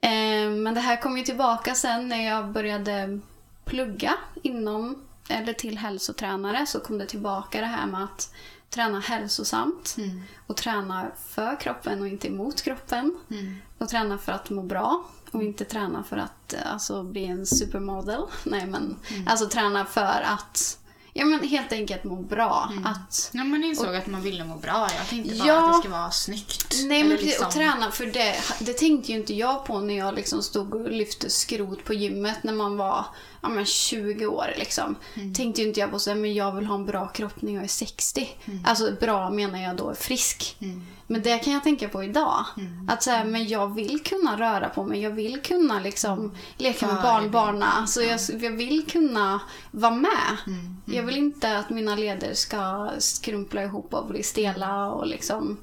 Eh, Men det här kom ju tillbaka sen när jag började plugga inom, eller till hälsotränare, så kom det tillbaka det här med att träna hälsosamt och träna för kroppen och inte emot kroppen. Och träna för att må bra och inte träna för att eh, alltså, bli en supermodel. Nej, men alltså träna för att ja, men helt enkelt må bra. Att Ja, man insåg att man ville må bra. Jag tänkte bara Ja. att det ska vara snyggt. Nej men liksom- och träna för det, det tänkte ju inte jag på när jag liksom stod och lyfte skrot på gymmet när man var ja, men 20 år. Liksom. Mm. Tänkte ju inte jag på så men jag vill ha en bra kropp när jag är 60. Mm. Alltså bra menar jag då frisk. Men det kan jag tänka på idag. Mm. Att så här, men jag vill kunna röra på mig, jag vill kunna liksom leka med Mm. Barnbarna. Alltså jag, jag vill kunna vara med. Mm. Jag vill inte att mina leder ska skrumpla ihop och bli stela och liksom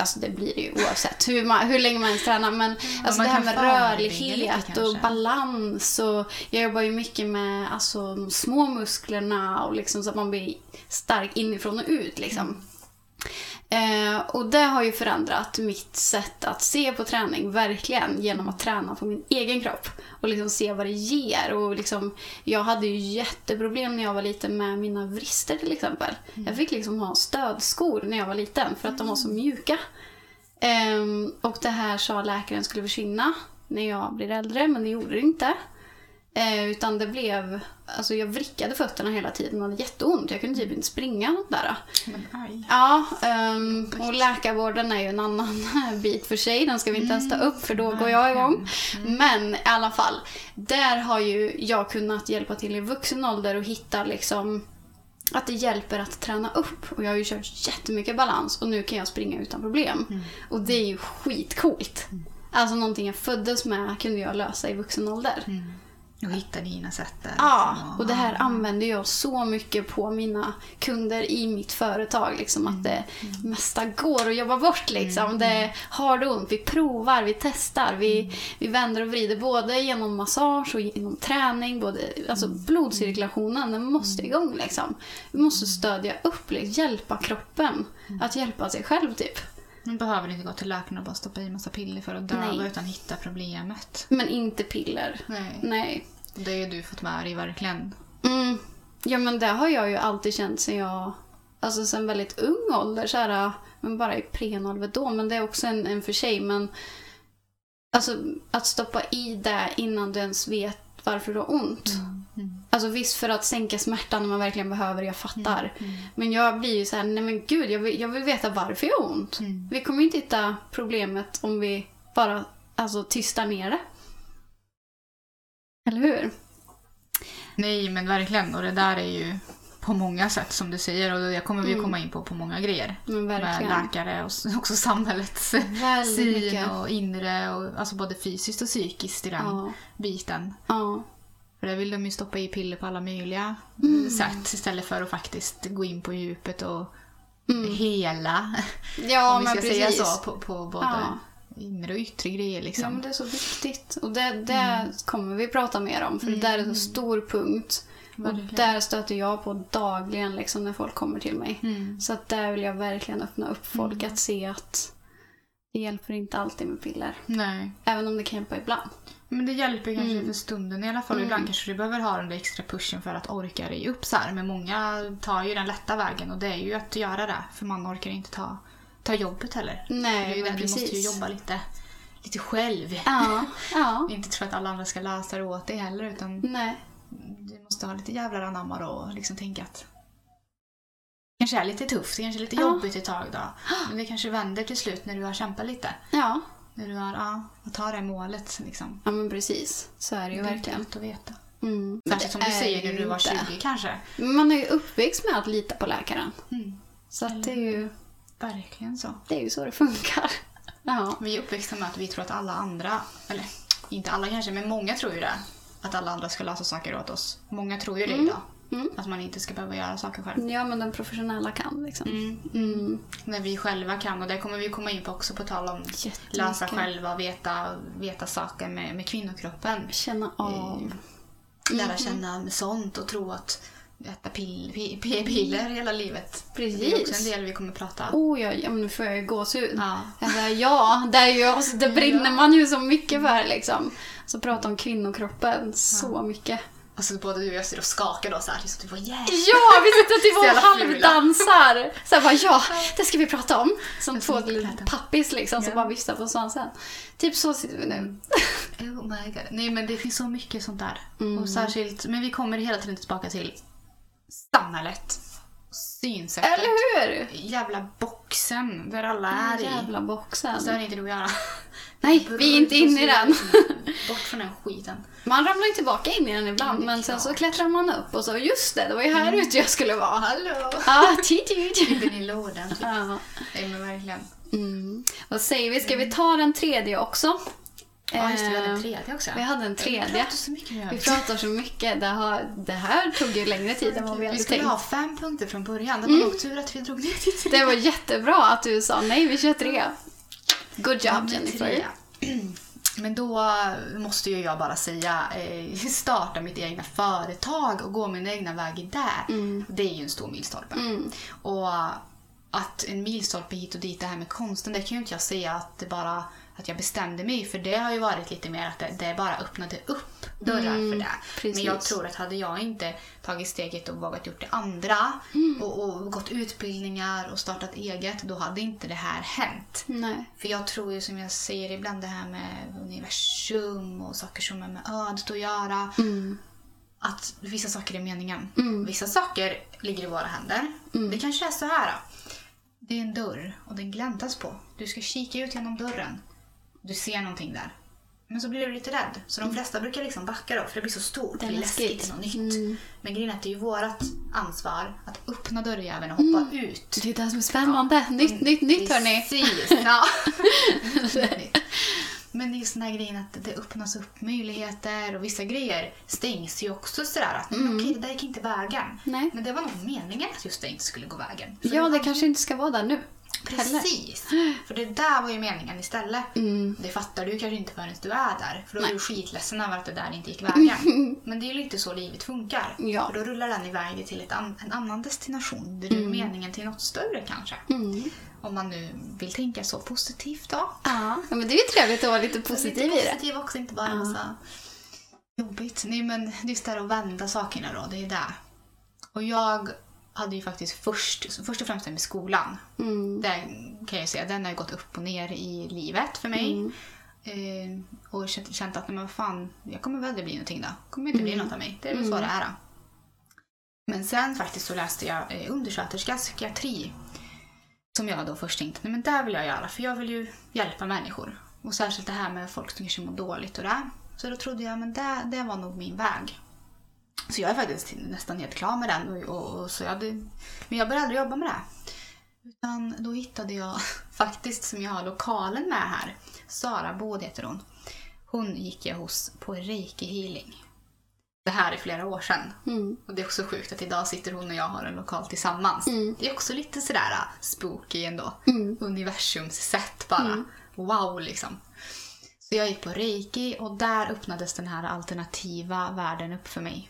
Alltså det blir det ju oavsett hur, man, hur länge man tränar. Men alltså man det här med rörlighet och balans. Och jag jobbar ju mycket med alltså, de små musklerna och liksom så att man blir stark inifrån och ut. Liksom. Eh, och det har ju förändrat mitt sätt att se på träning, verkligen, genom att träna på min egen kropp. Och liksom se vad det ger. Och liksom, jag hade ju jätteproblem när jag var liten med mina vrister till exempel. Jag fick liksom ha stödskor när jag var liten för att de var så mjuka. Ehm, och det här sa läkaren skulle försvinna när jag blir äldre, men det gjorde det inte. Eh, utan det blev, alltså jag vrickade fötterna hela tiden och hade jätteont. Jag kunde typ inte springa där. Men. Ja, ehm, och läkarvården är ju en annan bit för sig. Den ska vi inte ens ta upp för då går jag igång. Men i alla fall, där har ju jag kunnat hjälpa till i vuxen ålder och hitta liksom att det hjälper att träna upp. Och jag har ju kört jättemycket balans och nu kan jag springa utan problem. Och det är ju skitcoolt. Alltså någonting jag föddes med kunde jag lösa i vuxen ålder. Och hitta dina sätt där. Ja, liksom, och det här använder jag så mycket på mina kunder i mitt företag. Liksom, att det mesta går att jobba bort. Liksom. Det har det ont, vi provar, vi testar, vi, vi vänder och vrider både genom massage och genom träning. Både, alltså blodcirkulationen, den måste igång. Liksom. Vi måste stödja upp, liksom, hjälpa kroppen att hjälpa sig själv. typ. Man behöver inte gå till läkaren och bara stoppa i massa piller för att döva Nej. utan hitta problemet. Men inte piller. Nej. Nej. Det har du fått med dig verkligen. Mm. Ja men det har jag ju alltid känt sen jag, alltså sen väldigt ung ålder så här, men bara i prenatalvedå, men det är också en, en för sig, men alltså att stoppa i det innan du ens vet varför du har ont. Alltså visst för att sänka smärtan när man verkligen behöver, jag fattar. Men jag blir ju så här, nej men gud, jag vill, jag vill veta varför jag har ont. Vi kommer ju inte hitta problemet om vi bara alltså, tystar ner det. Eller hur? Nej, men verkligen. Och det där är ju på många sätt som du säger och det kommer vi ju komma in på på många grejer. Med läkare och också samhällets Väldigt syn mycket. och inre och alltså både fysiskt och psykiskt i den Ja. biten. Ja. För där vill de ju stoppa i piller på alla möjliga Mm. sätt istället för att faktiskt gå in på djupet och hela. Mm. Ja, om vi ska precis. säga så. På, på både Ja. inre och yttre grejer liksom. Ja, men det är så viktigt. Och det, det Mm. kommer vi prata mer om, för det där är en så stor punkt. Och där stöter jag på dagligen liksom, när folk kommer till mig. Mm. Så att där vill jag verkligen öppna upp folk att se att det hjälper inte alltid med piller. Nej. Även om det kan hjälpa ibland. Men det hjälper kanske Mm. för stunden i alla fall. Ibland kanske du behöver ha den där extra pushen för att orka dig upp så här. Men många tar ju den lätta vägen och det är ju att göra det. För man orkar inte ta, ta jobbet heller. Nej, det men det, du måste ju precis. jobba lite, lite själv. Ja, ja. Inte tro att alla andra ska lösa det åt dig heller utan Nej. du måste ha lite jävlar anamma då och liksom tänka att kanske är lite tufft, det kanske är lite Ja. jobbigt ett tag då. Men det kanske vänder till slut när du har kämpat lite. Ja. När du har, ja, att ta det målet liksom. ja, men precis. Så är det ju Det är verkligen. inte lätt att veta. Mm. Särskilt som Det du är säger när du var inte. 20 kanske. Man är ju uppväxt med att lita på läkaren. Mm. Så att det är ju, Verkligen så. det är ju så det funkar. Ja. Vi är uppväxta med att vi tror att alla andra, eller inte alla kanske, men många tror ju det. Att alla andra ska lösa saker åt oss. Många tror ju det idag. Mm. Att man inte ska behöva göra saker själv. Ja, men den professionella kan liksom. Mm. När vi själva kan, och det kommer vi komma in på också på tal om läsa själva, veta, veta saker med, med kvinnokroppen. Känna av. Lära känna med sånt och tro att äta pill, pi- pi- piller hela livet. Det är också Precis. en del vi kommer prata Oh, ja, ja, men nu får jag ju gåshud. Ja. Ja, det, är ju, alltså, det brinner man ju så mycket för liksom. Så prata om kvinnokroppen så mycket. Alltså både du och jag står och skakar då så här, så du får yes! Ja, vi sitter typ Så och halvdansar. Så jag bara, ja, det ska vi prata om. Som Jag två pappis liksom som Ja. bara viftar på svansen. Typ så sitter vi nu. Oh my god. Nej men det finns så mycket sånt där. Mm. Och särskilt, men vi kommer hela tiden tillbaka till samhället. Synsättet. Eller hur? Jävla boxen där alla är i. Jävla boxen. Så har inte du att göra. Nej, vi är inte inne i den. Bort från den skiten. Man ramlar ju tillbaka in i den ibland, Ja, är men sen så klättrar man upp och så, just det, det var ju här ute jag skulle vara. Hallå! Ja. Klipper i lådan. Ja. Nej men verkligen. Mm. Vad säger vi, ska vi ta den tredje också? Ja, just det. Vi hade en Eh, tredje också. Vi hade en Vi tredje. pratar så mycket nu. Vi pratar så mycket. Det, har, det här tog ju längre tid än vad vi Vi hade skulle tänkt. ha fem punkter från början. Det var nog tur att vi drog ner till tre. Det var jättebra att du sa nej, vi kör tre. Good job Nummer Jennifer. Men då måste ju jag bara säga, eh, starta mitt egna företag och gå min egna väg där. Det är ju en stor milstolpe. Mm. Och att en milstolpe hit och dit, det här med konsten, det kan ju inte jag säga att det bara att jag bestämde mig för det har ju varit lite mer att det, det bara öppnade upp dörrar för det. precis. Men jag tror att hade jag inte tagit steget och vågat gjort det andra Mm. och, och gått utbildningar och startat eget, då hade inte det här hänt. Nej. För jag tror ju som jag säger ibland det här med universum och saker som har med ödet att göra. Mm. Att vissa saker är meningen. Vissa saker ligger i våra händer. Mm. Det kanske är så här. Det är en dörr och den gläntas på. Du ska kika ut genom dörren. Du ser någonting där. Men så blir du lite rädd. Så de flesta brukar liksom backa då för det blir så stort. Det Mm. Är läskigt. Det är något nytt. Men grejen är att det är ju vårt ansvar att öppna dörrjäveln och hoppa ut. Det är det som är spännande. Nytt, nytt, nytt hörni. Precis. Ja. Men det är just den här grejen att det öppnas upp möjligheter och vissa grejer stängs ju också sådär att mm. okej, det där gick inte vägen. Nej. Men det var nog meningen att just det inte skulle gå vägen. För Ja, det kanske inte ska vara där nu. Heller. Precis. För det där var ju meningen istället. Mm. Det fattar du kanske inte förrän du är där. För då är du skitledsen över att det där inte gick vägen. Men det är ju lite så livet funkar. Ja. För då rullar den iväg till ett an- en annan destination. Du är meningen till något större kanske. Mm. Om man nu vill tänka så positivt då. Ja, men det är ju trevligt att vara lite positiv Lite i det. positiv också, inte bara en massa jobbigt. Nej men just det här att vända sakerna då, det är det. Och jag hade ju faktiskt först, först och främst med skolan. Mm. Där kan jag säga, den har gått upp och ner i livet för mig. Mm. Eh, och känt, känt att, men fan, jag kommer väl aldrig bli någonting då. kommer inte bli något av mig. Det är väl så det är då. Men sen faktiskt så läste jag eh, undersköterska psykiatri. Som jag då först tänkte, nej men där vill jag göra för jag vill ju hjälpa människor. Och särskilt det här med folk som kanske mår dåligt och det. Så då trodde jag, men det, det var nog min väg. Så jag är faktiskt nästan helt klar med den. Och, och, och så jag hade, men jag började aldrig jobba med det. Utan då hittade jag faktiskt, som jag har lokalen med här, Sara Båd heter hon. Hon gick jag hos på reiki healing. Det här är flera år sedan. Mm. Och det är också sjukt att idag sitter hon och jag har en lokal tillsammans. Mm. Det är också lite sådär äh, spooky ändå. Mm. Universums sätt bara. Wow liksom. Så jag gick på reiki och där öppnades den här alternativa världen upp för mig.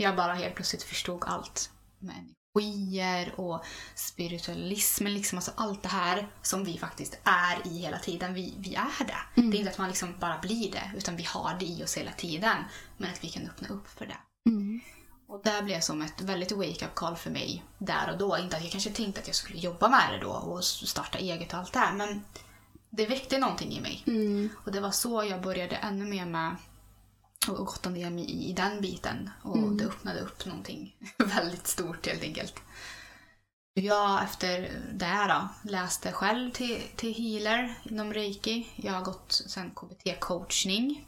Jag bara helt plötsligt förstod allt. Med energier och spiritualismen, liksom, alltså allt det här som vi faktiskt är i hela tiden. Vi, vi är det. Det är inte att man liksom bara blir det, utan vi har det i oss hela tiden. Men att vi kan öppna upp för det. Mm. Och det blev som ett väldigt wake-up call för mig där och då. Inte att jag kanske tänkte att jag skulle jobba med det då och starta eget och allt det här. Men det väckte någonting i mig. Mm. Och det var så jag började ännu mer med och gotta ner mig i, i den biten. Och det öppnade upp någonting väldigt stort helt enkelt. Jag efter det här då, läste själv till, till healer inom reiki. Jag har gått sen KBT-coachning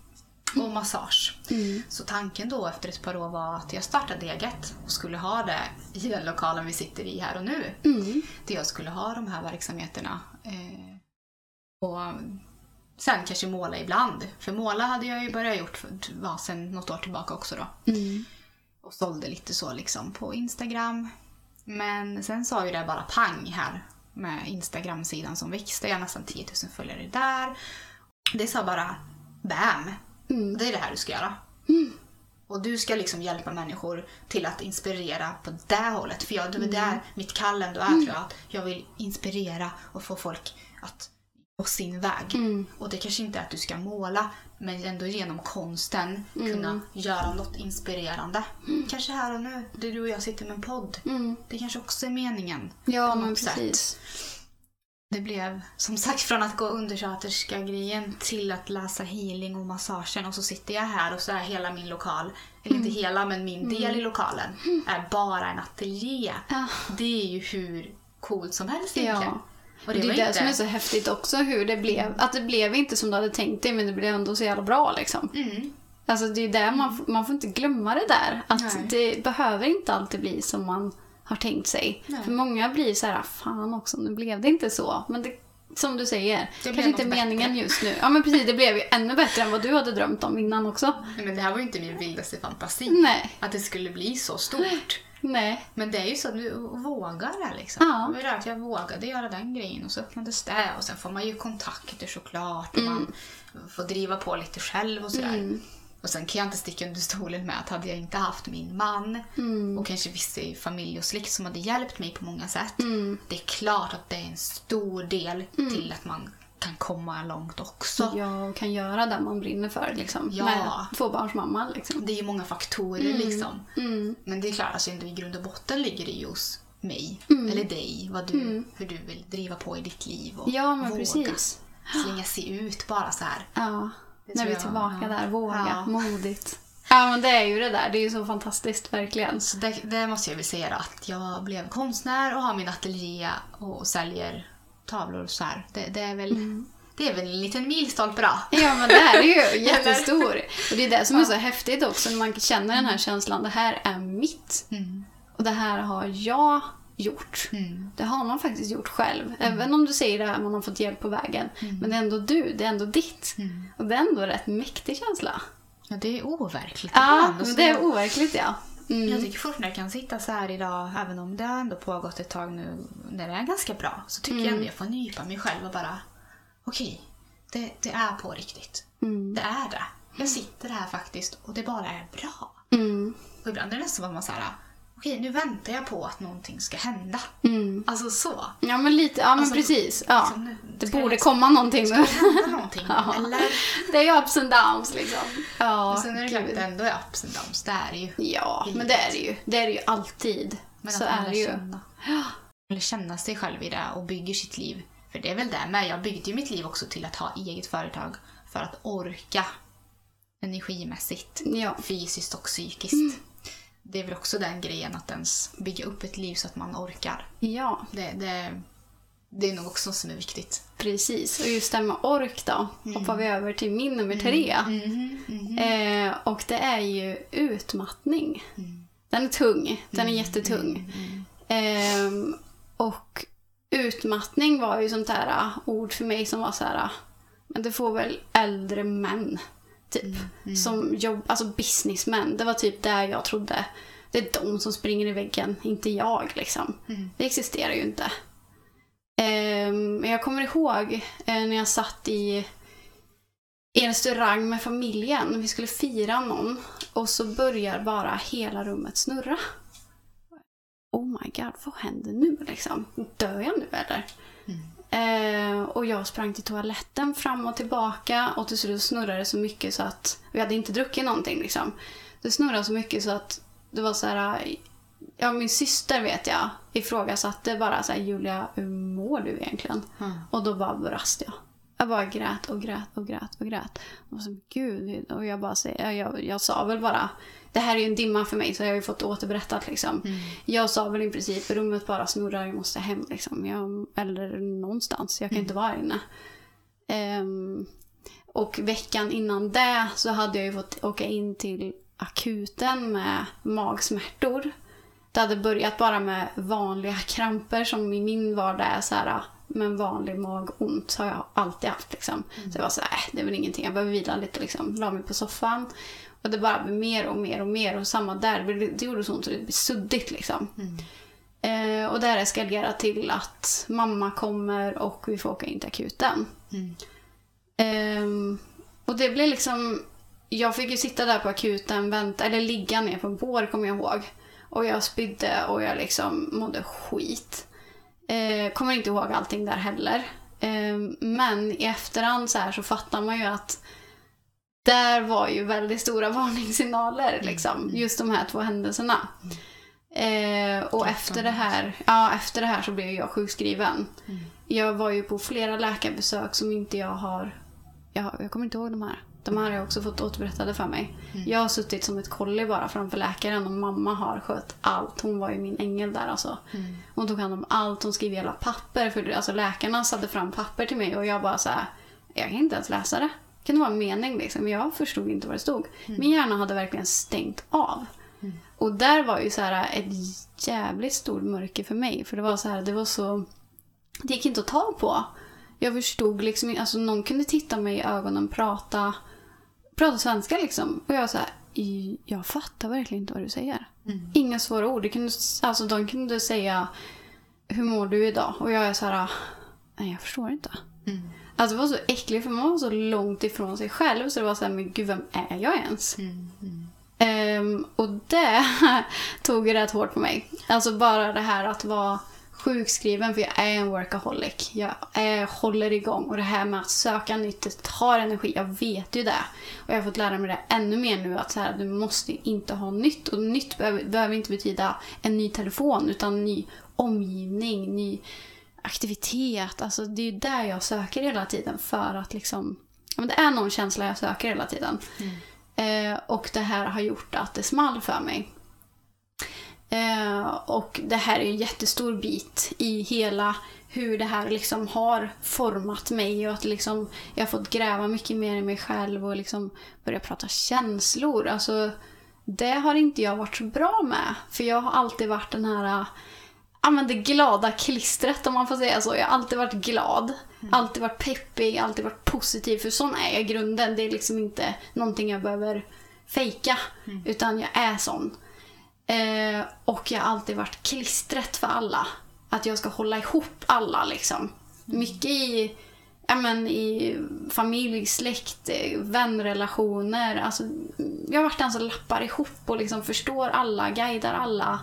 och massage. Mm. Så tanken då efter ett par år var att jag startade eget och skulle ha det i den lokalen vi sitter i här och nu. Mm. Där jag skulle ha de här verksamheterna. Eh, och sen kanske måla ibland. För måla hade jag ju börjat gjort för, ja, sen något år tillbaka också då. Mm. Och sålde lite så liksom på Instagram. Men sen sa ju det bara pang här med Instagram-sidan som växte. Jag har nästan 10 000 följare där. Det sa bara bam. Mm. Det är det här du ska göra. Och du ska liksom hjälpa människor till att inspirera på det hållet. För jag, det är där mitt kall ändå är tror jag. Att jag vill inspirera och få folk att på sin väg. Mm. Och det kanske inte är att du ska måla men ändå genom konsten kunna göra något inspirerande. Kanske här och nu, där du och jag sitter med en podd. Mm. Det kanske också är meningen. Ja, men något sätt. precis. Det blev som sagt från att gå undersköterska-grejen till att läsa healing och massagen och så sitter jag här och så är hela min lokal, eller inte hela men min del i lokalen, är bara en ateljé. Ja. Det är ju hur coolt som helst egentligen. Ja. Och Och det är det inte- som är så häftigt också, hur det blev. Att det blev inte som du hade tänkt dig, men det blev ändå så jävla bra liksom. Mm. Alltså det är där man, man får inte glömma det där. Att Nej. det behöver inte alltid bli som man har tänkt sig. Nej. För många blir så här, fan också, nu blev det inte så. Men det, som du säger, Det kanske inte något meningen just nu. Ja men precis, det blev ju ännu bättre än vad du hade drömt om innan också. Nej, men det här var ju inte min vildaste fantasi. Nej, Att det skulle bli så stort. Nej. Men det är ju så att du vågar det liksom. Ja. Jag vågade göra den grejen och så öppnades det och sen får man ju kontakter såklart och man får driva på lite själv och sådär. Och sen kan jag inte sticka under stolen med att hade jag inte haft min man och kanske vissa i familj och släkt som hade hjälpt mig på många sätt. Det är klart att det är en stor del till att man kan komma långt också. Ja, och kan göra det man brinner för liksom. Ja. Med tvåbarnsmamma liksom. Det är ju många faktorer liksom. Men det är klart, alltså i grund och botten ligger det ju hos mig. Eller dig. Vad du, Hur du vill driva på i ditt liv. Och Ja, men våga precis. slänga sig ut bara så här. Ja, när vi är jag, tillbaka ja. där. Våga, Ja. modigt. Ja, men det är ju det där. Det är ju så fantastiskt, verkligen. Så det, det måste jag väl säga att jag blev konstnär och har min ateljé och säljer tavlor så här. Det, det är väl det är väl en liten milstolpe då. Ja, men det här är ju jättestor. Och det är det som är så häftigt också, när man känner den här känslan. Det här är mitt. Mm. Och det här har jag gjort. Mm. Det har man faktiskt gjort själv. Även om du säger det här, man har fått hjälp på vägen. Men det är ändå du, det är ändå ditt. Mm. Och det är ändå en rätt mäktig känsla. Ja, det är overkligt Ja, det är overkligt ja. Mm. Jag tycker fortfarande jag kan sitta så här idag, även om det har ändå pågått ett tag nu, när det är ganska bra, så tycker jag ändå jag får nypa mig själv och bara, okej, det, det är på riktigt. Mm. Det är det. Jag sitter här faktiskt och det bara är bra. Mm. Och ibland är det nästan som att man säger, okej, nu väntar jag på att någonting ska hända. Mm. Alltså så. Ja, men lite. Ja, men Alltså, precis. Ja. liksom nu Det ska borde jag- komma någonting nu. Hända någonting. Ja. Eller? Det är ju ups and downs liksom. Ja, Och sen är det klart det ändå är ups and downs. Det är det ju. Ja, men det är det ju. Det är det ju alltid. Men så att man är det ju. Känna, eller känna sig själv i det och bygger sitt liv. För det är väl det med. Jag byggde ju mitt liv också till att ha eget företag för att orka energimässigt, Ja. fysiskt och psykiskt. Det är väl också den grejen att ens bygga upp ett liv så att man orkar. Ja, Det, det, det är nog också något som är viktigt. precis. Och just det här med ork då, hoppar vi över till min nummer tre. Mm-hmm. Eh, och det är ju utmattning. Den är tung. Den är jättetung. Ehm, och utmattning var ju sånt där ah, ord för mig som var så här, ah, men det får väl äldre män, typ. Som jobb, alltså businessmän. Det var typ där jag trodde. Det är de som springer i väggen, inte jag liksom. Det existerar ju inte. Men jag kommer ihåg eh, när jag satt i i en restaurang med familjen. Vi skulle fira någon. Och så börjar bara hela rummet snurra. Oh my god, vad händer nu liksom? Dör jag nu eller? Eh, och jag sprang till toaletten fram och tillbaka och till slut snurrade det så mycket så att vi hade inte druckit någonting liksom. Det snurrade så mycket så att det var så här. Ja, min syster vet jag ifrågasatte bara så här, Julia, hur mår du egentligen? Och då bara brast jag. Jag bara grät och grät och grät och grät. Och så, gud. Och jag bara säger, jag, jag sa väl bara, det här är ju en dimma för mig så jag har ju fått återberättat liksom. Jag sa väl i princip, rummet bara snurrar, jag måste hem liksom. Jag, eller någonstans, jag kan inte vara här inne. Ehm, och veckan innan det så hade jag ju fått åka in till akuten med magsmärtor. Det hade börjat bara med vanliga kramper som i min vardag är så här men vanlig magont har jag alltid haft. Liksom. Så jag var så här, äh, det är väl ingenting, jag behöver vila lite. Liksom. La mig på soffan. Och det bara blev mer och mer och mer. Och samma där, det, gjorde så ont så det blev suddigt. Liksom. Eh, och det här eskalerar till att mamma kommer och vi får åka in till akuten. Ehm, och det blev liksom... Jag fick ju sitta där på akuten, vänta, eller ligga ner på en bår kommer jag ihåg. Och jag spydde och jag liksom mådde skit. Eh, kommer inte ihåg allting där heller. Ehm, men i efterhand så här så fattar man ju att där var ju väldigt stora varningssignaler. Liksom, just de här två händelserna. Eh, och efter det, här, ja, efter det här så blev jag sjukskriven. Jag var ju på flera läkarbesök som inte jag har... Jag, jag kommer inte ihåg de här. De här har jag också fått återberättade för mig. Jag har suttit som ett kolli bara framför läkaren och mamma har skött allt. Hon var ju min ängel där alltså. Hon tog hand om allt. Hon skrev hela papper. För alltså, läkarna satte fram papper till mig och jag bara så här, Jag kan inte ens läsa det. Det kan vara en mening liksom. Jag förstod inte vad det stod. Min hjärna hade verkligen stängt av. Och där var ju så här ett jävligt stort mörker för mig. För det var så här, det var så... Det gick inte att ta på. Jag förstod liksom alltså någon kunde titta mig i ögonen prata, prata svenska liksom. Och jag var så här, "I- jag fattar verkligen inte vad du säger. Inga svåra ord. Det kunde, alltså de kunde säga, hur mår du idag? Och jag är så här, nej jag förstår inte. Alltså det var så äckligt för man var så långt ifrån sig själv så det var så här, men gud vem är jag ens? Ehm, och det tog rätt hårt på mig. Alltså bara det här att vara sjukskriven, för jag är en workaholic. Jag är, håller igång och det här med att söka nytt, det tar energi. Jag vet ju det. Och jag har fått lära mig det ännu mer nu att så här, du måste inte ha nytt. Och nytt behöver, behöver inte betyda en ny telefon utan ny omgivning, ny aktivitet. Alltså det är ju där jag söker hela tiden för att liksom... Men det är någon känsla jag söker hela tiden. Eh, och det här har gjort att det small för mig. Eh, och det här är en jättestor bit i hela hur det här liksom har format mig och att liksom jag har fått gräva mycket mer i mig själv och liksom börja prata känslor. Alltså, det har inte jag varit så bra med. För jag har alltid varit den här ja, men det glada klistret om man får säga så. Jag har alltid varit glad. Alltid varit peppig, alltid varit positiv. För sån är jag i grunden. Det är liksom inte någonting jag behöver fejka. Utan jag är sån. Eh, och jag har alltid varit klistret för alla. Att jag ska hålla ihop alla liksom. Mycket i, ja, men, i familj, släkt, vänrelationer. Alltså, jag har varit den som lappar ihop och liksom förstår alla, guidar alla.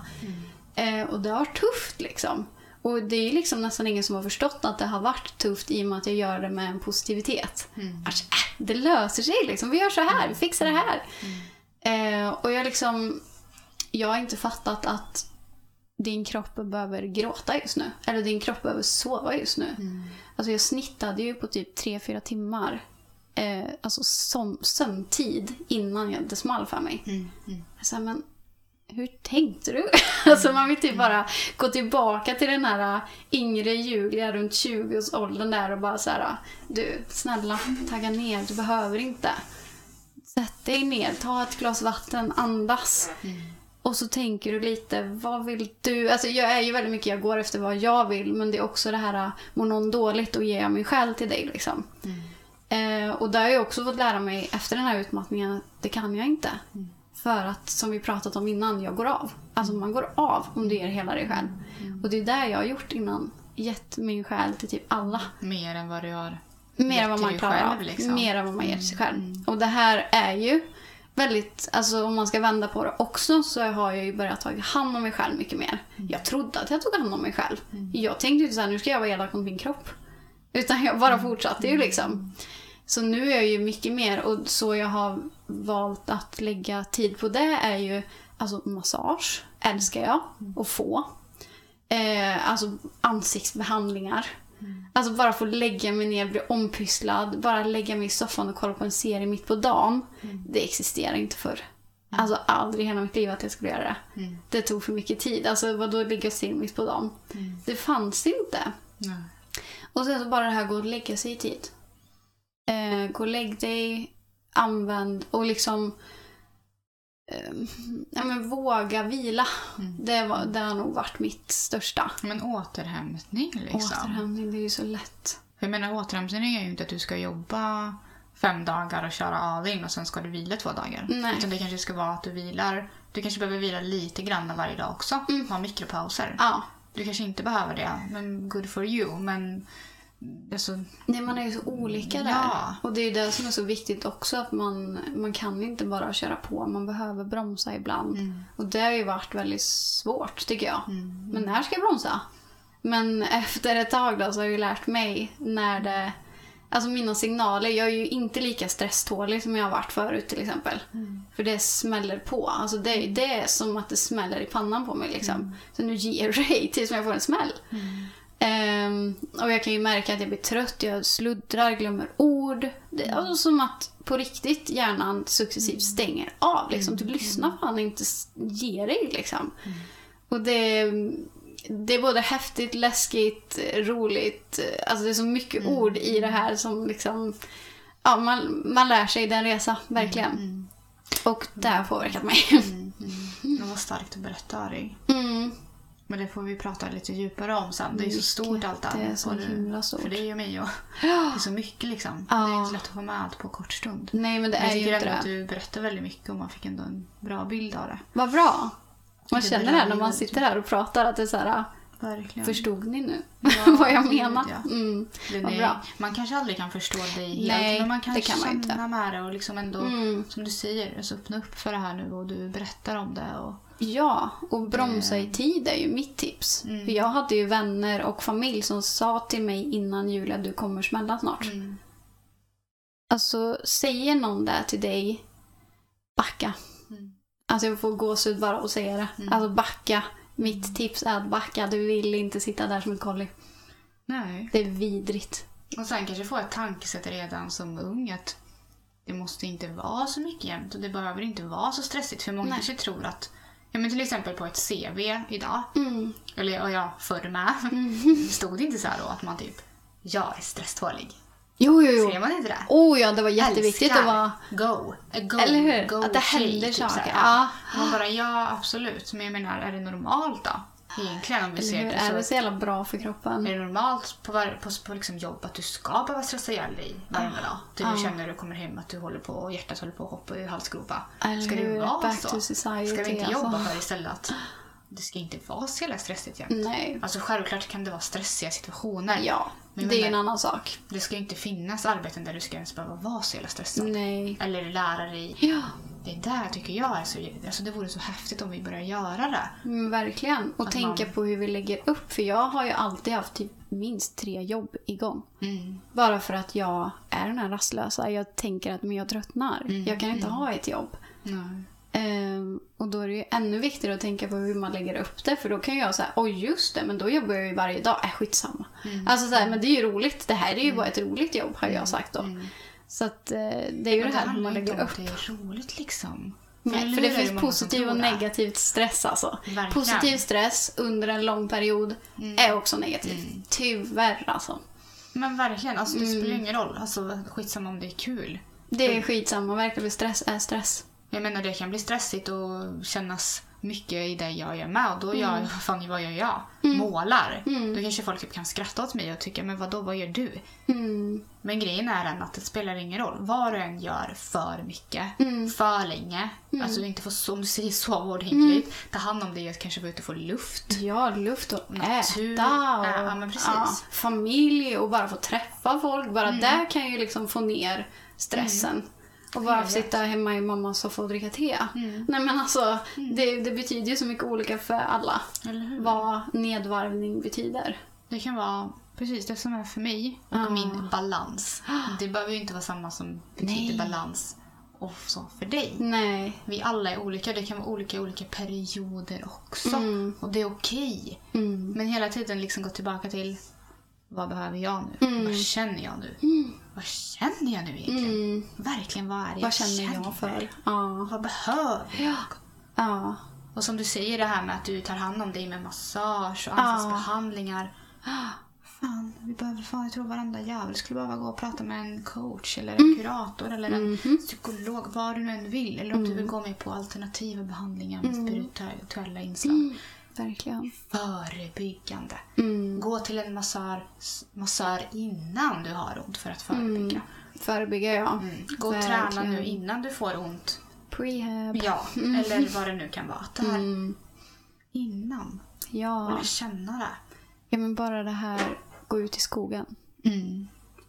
Eh, och det har varit tufft liksom. Och det är liksom nästan ingen som har förstått att det har varit tufft i och med att jag gör det med en positivitet. Alltså, äh, det löser sig liksom. Vi gör så här, vi fixar det här. Eh, och jag liksom... Jag har inte fattat att din kropp behöver gråta just nu. Eller din kropp behöver sova just nu. Alltså jag snittade ju på typ 3-4 timmar. Eh, alltså som, sömntid innan jag, det small för mig. Jag sa, men hur tänkte du? alltså man vill typ bara gå tillbaka till den här yngre Julia runt 20-årsåldern där och bara så här, du snälla tagga ner, du behöver inte. Sätt dig ner, ta ett glas vatten, andas. Och så tänker du lite, vad vill du? Alltså jag är ju väldigt mycket, jag går efter vad jag vill men det är också det här, mår någon dåligt och ger jag mig själv till dig liksom. Eh, och där har jag också fått lära mig efter den här utmattningen att det kan jag inte. För att, som vi pratat om innan, jag går av. Alltså man går av om du ger hela dig själv. Och det är det jag har gjort innan. Gett min själ till typ alla. Mer än vad du har Mer än vad man klarar själv, av. liksom. Mer än vad man ger till sig själv. Och det här är ju väldigt, alltså om man ska vända på det också så har jag ju börjat ta hand om mig själv mycket mer. Jag trodde att jag tog hand om mig själv. Jag tänkte ju såhär, nu ska jag vara elak mot min kropp. Utan jag bara fortsatte ju liksom. Så nu är jag ju mycket mer och så jag har valt att lägga tid på det är ju alltså massage, älskar jag att få. Eh, alltså ansiktsbehandlingar. Alltså bara få lägga mig ner, bli ompysslad, bara lägga mig i soffan och kolla på en serie mitt på dagen. Det existerar inte för. Alltså aldrig i hela mitt liv att jag skulle göra det. Det tog för mycket tid. Alltså vadå ligga still mitt på dagen? Det fanns inte. Och sen så bara det här gå och lägga sig i tid. Eh, gå och lägg dig, använd och liksom eh, ja, men våga vila. Det, var, det har nog varit mitt största. Men återhämtning liksom. Återhämtning, det är ju så lätt. Jag menar återhämtning är ju inte att du ska jobba fem dagar och köra all in och sen ska du vila två dagar. Nej. Utan det kanske ska vara att du vilar. Du kanske behöver vila lite grann varje dag också. Ha mikropauser. Ja. Du kanske inte behöver det, men good for you. Men alltså, Nej, man är ju så olika där. Ja. Och det är ju det som är så viktigt också. Att man, man kan inte bara köra på. Man behöver bromsa ibland. Och det har ju varit väldigt svårt tycker jag. Men när ska jag bromsa? Men efter ett tag då så har jag ju lärt mig när det... Alltså mina signaler, jag är ju inte lika stresstålig som jag har varit förut till exempel. För det smäller på. Alltså det, det är som att det smäller i pannan på mig liksom. Så nu ger dig tills jag får en smäll. Ehm, och jag kan ju märka att jag blir trött, jag sluddrar, glömmer ord. Det alltså som att på riktigt hjärnan successivt stänger av. Liksom. Du lyssnar fan inte, s- ge dig liksom. Och det, det är både häftigt, läskigt, roligt. Alltså det är så mycket ord i det här som liksom... Ja, man, man lär sig den resa, verkligen. Och det har påverkat mig. det var starkt att berätta Ari. Mm. Men det får vi prata lite djupare om sen. Det är så stort allt det Det är så himla stort. För dig och mig. Och det är så mycket liksom. Det är Ja. inte lätt att få med allt på kort stund. Nej, men det Men jag är ju inte ändå att det. du berättar väldigt mycket och man fick ändå en bra bild av det. Vad bra. Man Det känner det när man sitter här och pratar att det är så här, Verkligen. förstod ni nu Ja, vad jag menar? ja. Mm. Bra. Man kanske aldrig kan förstå dig helt, Nej, men man kan det kan man känna inte. med det och liksom ändå, Mm. som du säger, alltså öppna upp för det här nu och du berättar om det. Och, Ja, och bromsa i tid är ju mitt tips. Mm. För jag hade ju vänner och familj som sa till mig innan Julia, du kommer smälla snart. mm. Alltså, säger någon det till dig, backa. Mm. Alltså jag får gåshud bara att säga det. Mm. Alltså backa. Mitt tips är att backa. Du vill inte sitta där som ett kolli. Nej. Det är vidrigt. Och sen kanske få ett tankesätt redan som ung att det måste inte vara så mycket jämt och det behöver inte vara så stressigt. För många Nej. kanske tror att, ja men till exempel på ett CV idag, Mm. eller och jag förr med, stod det inte så här då att man typ, jag är stresstålig. Jo, jo, jo. Ser man inte det? Oh ja, det var jätteviktigt Älskar. att vara... Go. A go. Eller hur? Go Att det händer typ saker. här. Ja. Man bara, ja absolut. Men jag menar, är det normalt då? Egentligen om vi Eller ser hur? det Är så. det så jävla bra för kroppen? Är det normalt på, var, på, på liksom jobb att du ska behöva stressa ihjäl dig varenda dag? Du Ja. känner när du kommer hem att du håller på och hjärtat håller på att hoppa i halsgropa. Eller Ska det vara Back så? society, Ska vi inte alltså. jobba för istället att det ska inte vara så jävla stressigt jämt? Nej. Alltså självklart kan det vara stressiga situationer. Ja, Men det är en annan sak. Det ska inte finnas arbeten där du ska ens behöva vara så jävla stressad. Nej. Eller lära dig. Ja, Det där tycker jag är så... Alltså det vore så häftigt om vi börjar göra det. mm, verkligen. Och Att tänka man- på hur vi lägger upp. För jag har ju alltid haft typ minst tre jobb igång. Mm. Bara för att jag är den här rastlösa. Jag tänker att men jag tröttnar. Mm, Jag kan inte ha ett jobb. Ehm, och då är det ju ännu viktigare att tänka på hur man lägger upp det. För då kan jag säga, oj just det, men då jobbar jag ju varje dag. Äh, skitsamma. Mm. Alltså så här, men det är ju roligt. Det här är ju bara ett roligt jobb har jag sagt då. Så att eh, det är ju Men det här hur man lägger upp. det är roligt liksom. Nej, för det finns positiv och det? negativt stress alltså. Verkligen. Positiv stress under en lång period är också negativt. Tyvärr alltså. Men verkligen, alltså det Mm. spelar ingen roll. Alltså skitsamma om det är kul. Det är skitsamma, verkligen stress är stress. Jag menar det kan bli stressigt och kännas mycket i det jag gör med. Och då gör Mm. jag, vad fan vad gör jag? Målar. Då kanske folk typ kan skratta åt mig och tycka, men vad då vad gör du? Mm. Men grejen är den att det spelar ingen roll. Vad du än gör för mycket, Mm. för länge. Alltså inte få, som du säger, sova ordentligt. Mm. Ta hand om dig och kanske vara ute och få luft. Ja, luft och Natur. äta. Och, Ja, men precis. familj och bara få träffa folk. Bara Mm. där kan ju liksom få ner stressen. Och bara sitta hemma i mammas soffa och dricka te. Mm. Nej men alltså, det, det betyder ju så mycket olika för alla. Vad nedvarvning betyder. Det kan vara precis det som är för mig och Ja. min balans. Det behöver ju inte vara samma som betyder Nej. balans och så för dig. Nej. Vi alla är olika. Det kan vara olika olika perioder också. Mm. Och det är okej. Mm. Men hela tiden liksom gå tillbaka till vad behöver jag nu? Vad känner jag nu? Vad känner jag nu egentligen? Mm. Verkligen, vad är det Vad känner jag för? Ja. Vad behöver jag? Ja. Och som du säger det här med att du tar hand om dig med massage och ansiktsbehandlingar. Fan, vi behöver fan, jag tror varenda jävel skulle behöva gå och prata med en coach eller en kurator eller en psykolog, vad du nu än vill. Eller om du vill gå med på alternativa behandlingar med spirituella inslag. Verkligen. Förebyggande. Mm. Gå till en massör, massör innan du har ont för att förebygga. Förebygga ja. Mm. Gå och träna nu innan du får ont. Prehab. Ja, eller vad det nu kan vara. Det här Mm. innan. Ja. Och lära känna det. ja, men bara det här, gå ut i skogen. Mm.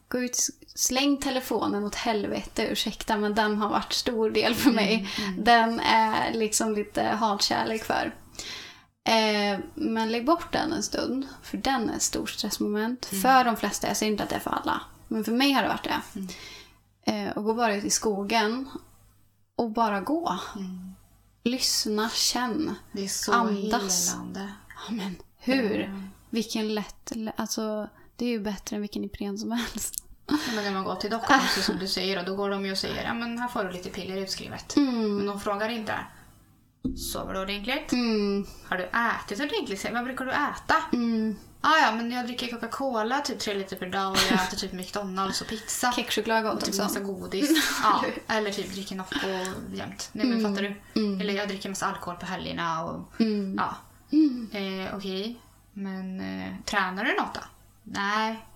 Gå ut, släng telefonen åt helvete, ursäkta men den har varit stor del för mig. Den är liksom lite hatkärlek för. Eh, men lägg bort den en stund, för den är ett stort stressmoment. För de flesta, jag säger inte att det är för alla. Men för mig har det varit det. Eh, och gå bara ut i skogen och bara gå. Lyssna, känn. Det är så Andas. helande. Ja, men hur? Vilken lätt... Alltså, det är ju bättre än vilken Ipren som helst. Men när man går till doktorn, som du säger, och då går de ju och säger ja men här får du lite piller utskrivet. Men de frågar inte. Sover du ordentligt? Mm, Har du ätit ordentligt? Vad brukar du äta? mm. Ah, ja, men jag dricker Coca-Cola typ tre liter per dag och jag äter typ McDonalds och pizza. Kexchoklad är Och gott typ också. massa godis. Ja, eller typ dricker Nocco jämt. Nej men fattar du? Eller jag dricker massa alkohol på helgerna och Mm. ja. Eh, Okej, men eh, tränar du något då? Nej.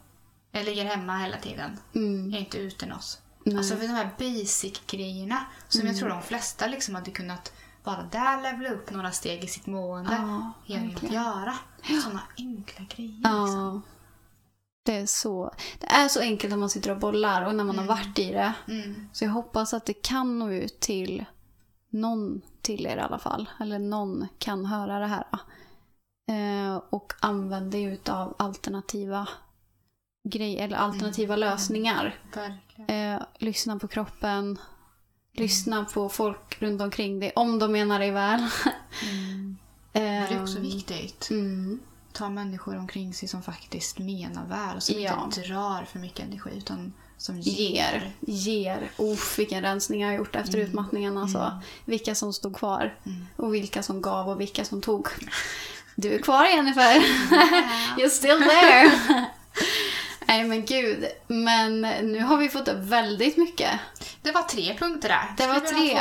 Jag ligger hemma hela tiden. Mm. Jag är inte ute något. Nej. Alltså för de här basic-grejerna som jag tror de flesta liksom hade kunnat bara där levela upp några steg i sitt mående Ja, genom att göra. Sådana enkla grejer. Liksom. Ja. Det är, så, det är så enkelt när man sitter och bollar och när man har varit i det. Mm. Så jag hoppas att det kan nå ut till någon till er i alla fall. Eller någon kan höra det här. Eh, och använda er utav alternativa grejer eller alternativa lösningar. Verkligen. Eh, lyssna på kroppen. Lyssna på folk runt omkring dig om de menar dig väl. Mm. Det är också viktigt. Mm, Ta människor omkring sig som faktiskt menar väl. Som Ja. inte drar för mycket energi utan som ger. Ger. Uff, vilken rensning jag har gjort efter utmattningen. Alltså. Vilka som stod kvar. Och vilka som gav och vilka som tog. Du är kvar Jennifer. You're still there. Nej men gud. Men nu har vi fått upp väldigt mycket. Det var tre punkter där. Det var tre.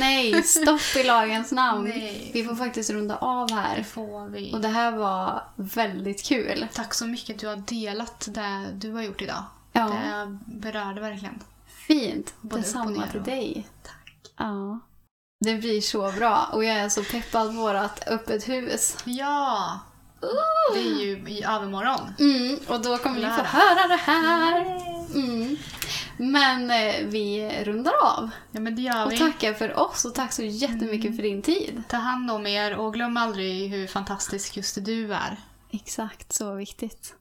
Nej, stopp i lagens namn. Nej. Vi får faktiskt runda av Det här. får vi. Och det här var väldigt kul. Tack så mycket att du har delat det du har gjort idag. Ja. Det berörde verkligen. Fint. Både Detsamma till dig. Tack. Ja. Det blir så bra. Och jag är så peppad på vårt öppet hus. Ja! Det är ju i övermorgon. Mm, och då kommer ni få höra det här. Mm. Men eh, vi rundar av. Ja men det gör Och vi. tackar för oss och tack så jättemycket för din tid. Ta hand om er och glöm aldrig hur fantastisk just du är. Exakt, så viktigt.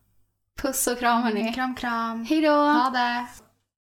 Puss och kram hörni. Kram kram. Hej då! Ha det!